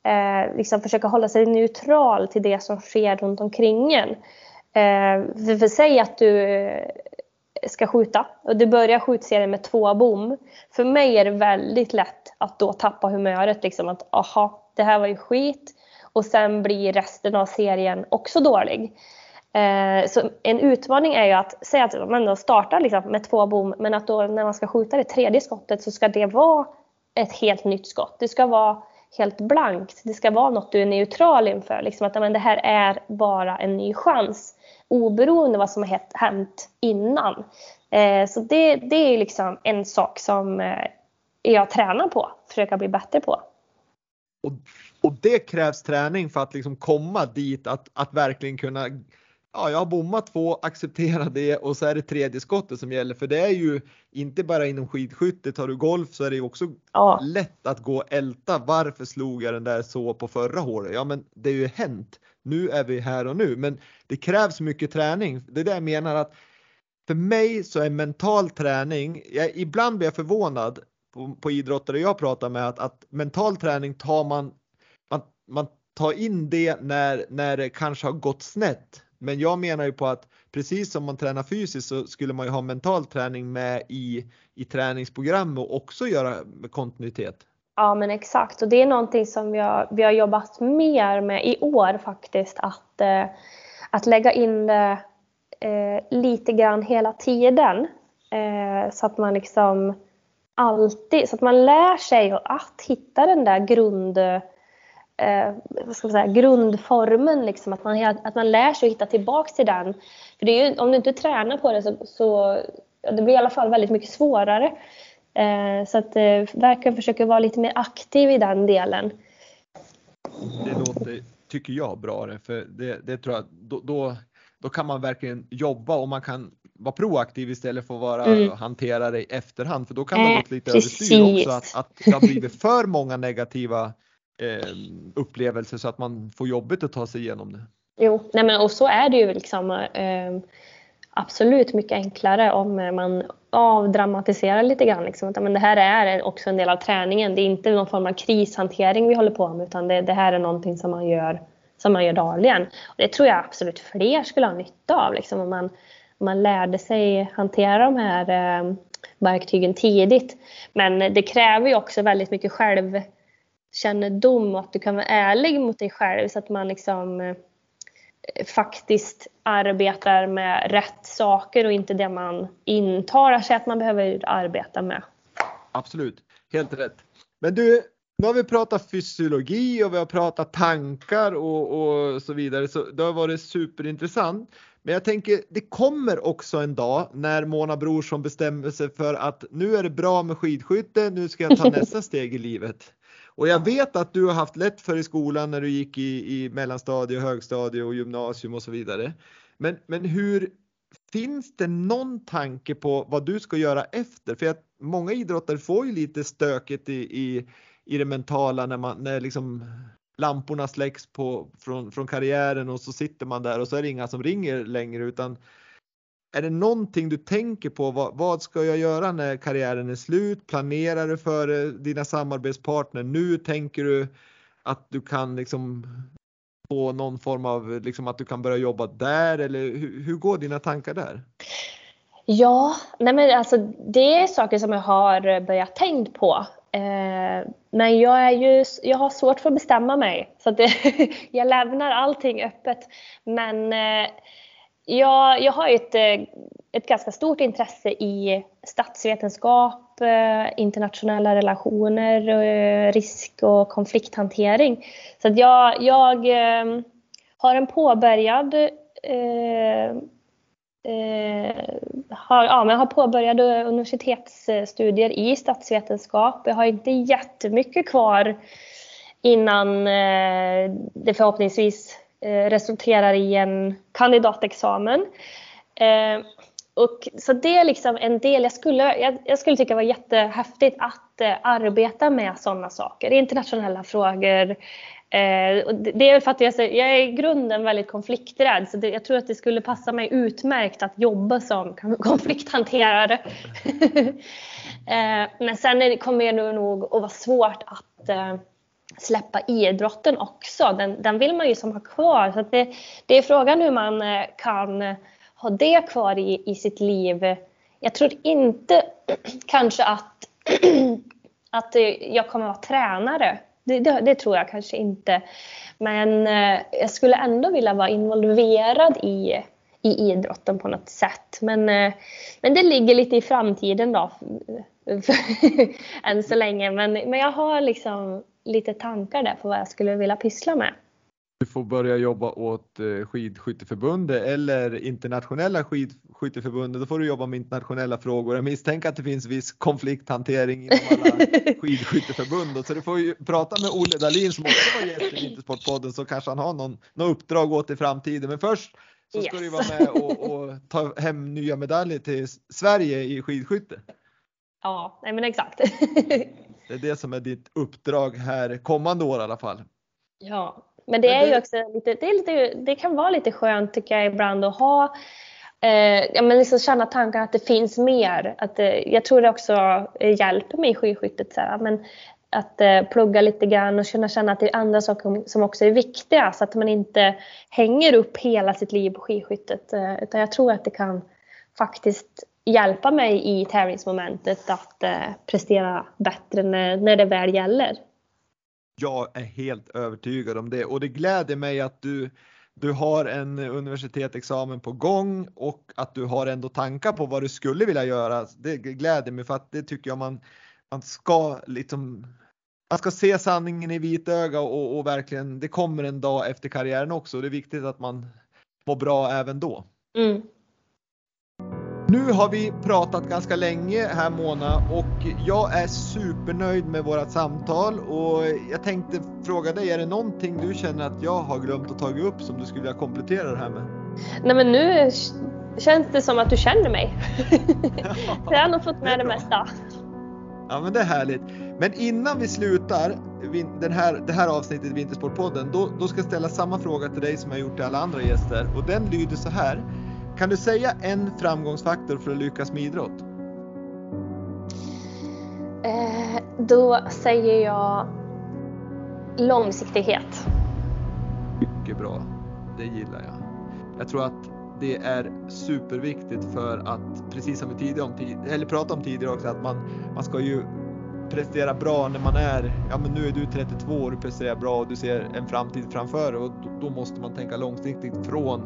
Eh, liksom försöka hålla sig neutral till det som sker runt omkring en. Eh, för, för säg att du ska skjuta och du börjar skjutserien med två bom. För mig är det väldigt lätt att då tappa humöret liksom att aha, det här var ju skit och sen blir resten av serien också dålig. Eh, så en utmaning är ju att säga att man då startar liksom med två bom men att då när man ska skjuta det tredje skottet så ska det vara ett helt nytt skott. Det ska vara helt blankt. Det ska vara något du är neutral inför. Liksom att men det här är bara en ny chans. Oberoende vad som har hänt innan. Eh, så det, det är liksom en sak som eh, jag tränar på. Försöka bli bättre på. Och, och det krävs träning för att liksom komma dit att, att verkligen kunna ja, jag har bommat två, acceptera det och så är det tredje skottet som gäller. För det är ju inte bara inom skidskytte, tar du golf så är det ju också ja. lätt att gå och älta. Varför slog jag den där så på förra hålet? Ja, men det är ju hänt. Nu är vi här och nu, men det krävs mycket träning. Det är det jag menar att för mig så är mental träning, jag, ibland blir jag förvånad på, på idrottare jag pratar med att, att mental träning tar man, man, man tar in det när, när det kanske har gått snett men jag menar ju på att precis som man tränar fysiskt så skulle man ju ha mental träning med i, i träningsprogram och också göra med kontinuitet. Ja men exakt och det är någonting som vi har, vi har jobbat mer med i år faktiskt att, eh, att lägga in det eh, lite grann hela tiden. Eh, så att man liksom alltid, så att man lär sig att hitta den där grund eh, vad ska man säga, grundformen, liksom, att, man, att man lär sig att hitta tillbaks till den. För det är ju, om du inte tränar på det så, så det blir i alla fall väldigt mycket svårare. Eh, så att eh, verkligen försöka vara lite mer aktiv i den delen. Det låter, tycker jag, bra för det, det tror jag, då, då, då, kan man verkligen jobba och man kan vara proaktiv istället för att vara mm. hantera det i efterhand för då kan det eh, gått lite överstyr också att, att det har blivit för många negativa eh, upplevelser så att man får jobbet att ta sig igenom det. Jo, nej men, och så är det ju liksom eh, absolut mycket enklare om eh, man avdramatiserar lite grann. Liksom. Men det här är också en del av träningen. Det är inte någon form av krishantering vi håller på med utan det, det här är någonting som man gör, som man gör dagligen. Och det tror jag absolut fler skulle ha nytta av. Liksom, om, man, om man lärde sig hantera de här eh, verktygen tidigt. Men det kräver ju också väldigt mycket självkännedom och att du kan vara ärlig mot dig själv så att man liksom eh, faktiskt arbetar med rätt saker och inte det man intalar sig att man behöver arbeta med. Absolut, helt rätt. Men du, nu har vi pratat fysiologi och vi har pratat tankar och, och så vidare, så det har varit superintressant. Men jag tänker, det kommer också en dag när Mona Brorsson bestämmer sig för att nu är det bra med skidskytte, nu ska jag ta nästa steg i livet. Och jag vet att du har haft lätt för i skolan när du gick i, i mellanstadie, högstadie och gymnasium och så vidare. Men, men hur Finns det någon tanke på vad du ska göra efter? För att många idrottare får ju lite stökigt i, i, i det mentala när, man, när liksom lamporna släcks på, från, från karriären och så sitter man där och så är det inga som ringer längre utan är det någonting du tänker på? Vad, vad, ska jag göra när karriären är slut? Planerar du för eh, dina samarbetspartner nu? Tänker du att du kan liksom få någon form av liksom att du kan börja jobba där eller hur, hur går dina tankar där? Ja, nej men alltså det är saker som jag har börjat tänkt på. Eh, men jag, är ju, jag har svårt för att bestämma mig. Så att det, jag lämnar allting öppet. Men eh, jag, jag har ett, eh, ett ganska stort intresse i statsvetenskap, eh, internationella relationer, eh, risk och konflikthantering. Så att jag, jag har en påbörjad eh, har, ja, men har påbörjade universitetsstudier i statsvetenskap. Jag har inte jättemycket kvar innan eh, det förhoppningsvis Eh, resulterar i en kandidatexamen. Eh, och, så det är liksom en del, jag skulle, jag, jag skulle tycka var jättehäftigt att eh, arbeta med sådana saker, internationella frågor. Eh, och det är för att jag, jag är i grunden väldigt konflikträdd så det, jag tror att det skulle passa mig utmärkt att jobba som konflikthanterare. eh, men sen är, kommer det nog att vara svårt att eh, släppa idrotten också. Den, den vill man ju som ha kvar. Så det, det, är frågan hur man eh, kan ha det kvar i, i sitt liv. Jag tror inte kanske att, att eh, jag kommer att vara tränare. Det, det, det, tror jag kanske inte. Men eh, jag skulle ändå vilja vara involverad i, i idrotten på något sätt. Men, men det ligger lite i framtiden då. än så länge. Men, men jag har liksom lite tankar där på vad jag skulle vilja pyssla med. Du får börja jobba åt eh, skidskytteförbundet eller internationella skidskytteförbundet. Då får du jobba med internationella frågor. Jag misstänker att det finns viss konflikthantering inom alla skidskytteförbund. Så du får ju prata med Olle Dahlin som också var gäst i Vintersportpodden så kanske han har någon, någon uppdrag åt i framtiden. Men först så ska yes. du vara med och, och, ta hem nya medaljer till Sverige i skidskytte. Ja, nej men exakt. det är det som är ditt uppdrag här kommande år i alla fall. Ja, men det är ju också lite, det, lite, det kan vara lite skönt tycker jag ibland att ha eh, ja, men liksom känna tankar att det finns mer. Att, eh, jag tror det också hjälper mig i skidskyttet. Så här, men att eh, plugga lite grann och kunna känna att det är andra saker som också är viktiga så att man inte hänger upp hela sitt liv på skidskyttet. Eh, utan jag tror att det kan faktiskt hjälpa mig i tävlingsmomentet att eh, prestera bättre när, när det väl gäller. Jag är helt övertygad om det och det gläder mig att du du har en universitetsexamen på gång och att du har ändå tankar på vad du skulle vilja göra. Det gläder mig för att det tycker jag man, man ska liksom man ska se sanningen i vitöga och, och verkligen det kommer en dag efter karriären också. Det är viktigt att man mår bra även då. Mm. Nu har vi pratat ganska länge här Mona och jag är supernöjd med vårat samtal och jag tänkte fråga dig, är det någonting du känner att jag har glömt att ta upp som du skulle vilja komplettera det här med? Nej men nu känns det som att du känner mig. jag har nog fått med det, det mesta. Ja men det är härligt. Men innan vi slutar den här, det här avsnittet i Vintersportpodden, då, då ska jag ställa samma fråga till dig som jag gjort till alla andra gäster och den lyder så här. Kan du säga en framgångsfaktor för att lyckas med idrott? Eh, då säger jag långsiktighet. Mycket bra. Det gillar jag. Jag tror att det är superviktigt för att, precis som vi tidigare om, eller pratade om tidigare också, att man, man ska ju prestera bra när man är, ja men nu är du 32 och du presterar bra och du ser en framtid framför och då, då måste man tänka långsiktigt från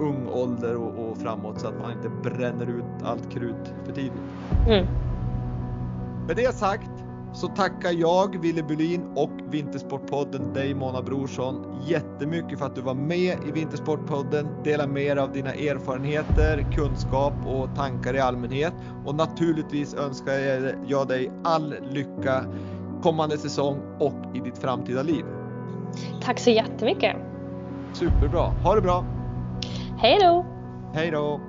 ung ålder och, och, framåt så att man inte bränner ut allt krut för tidigt. Mm. Med det sagt så tackar jag, Ville Bulin och Vintersportpodden dig Mona Brorsson jättemycket för att du var med i Vintersportpodden, delar med dig av dina erfarenheter, kunskap och tankar i allmänhet. Och naturligtvis önskar jag dig all lycka kommande säsong och i ditt framtida liv. Tack så jättemycket. Superbra. Ha det bra. Hej då! Hej då!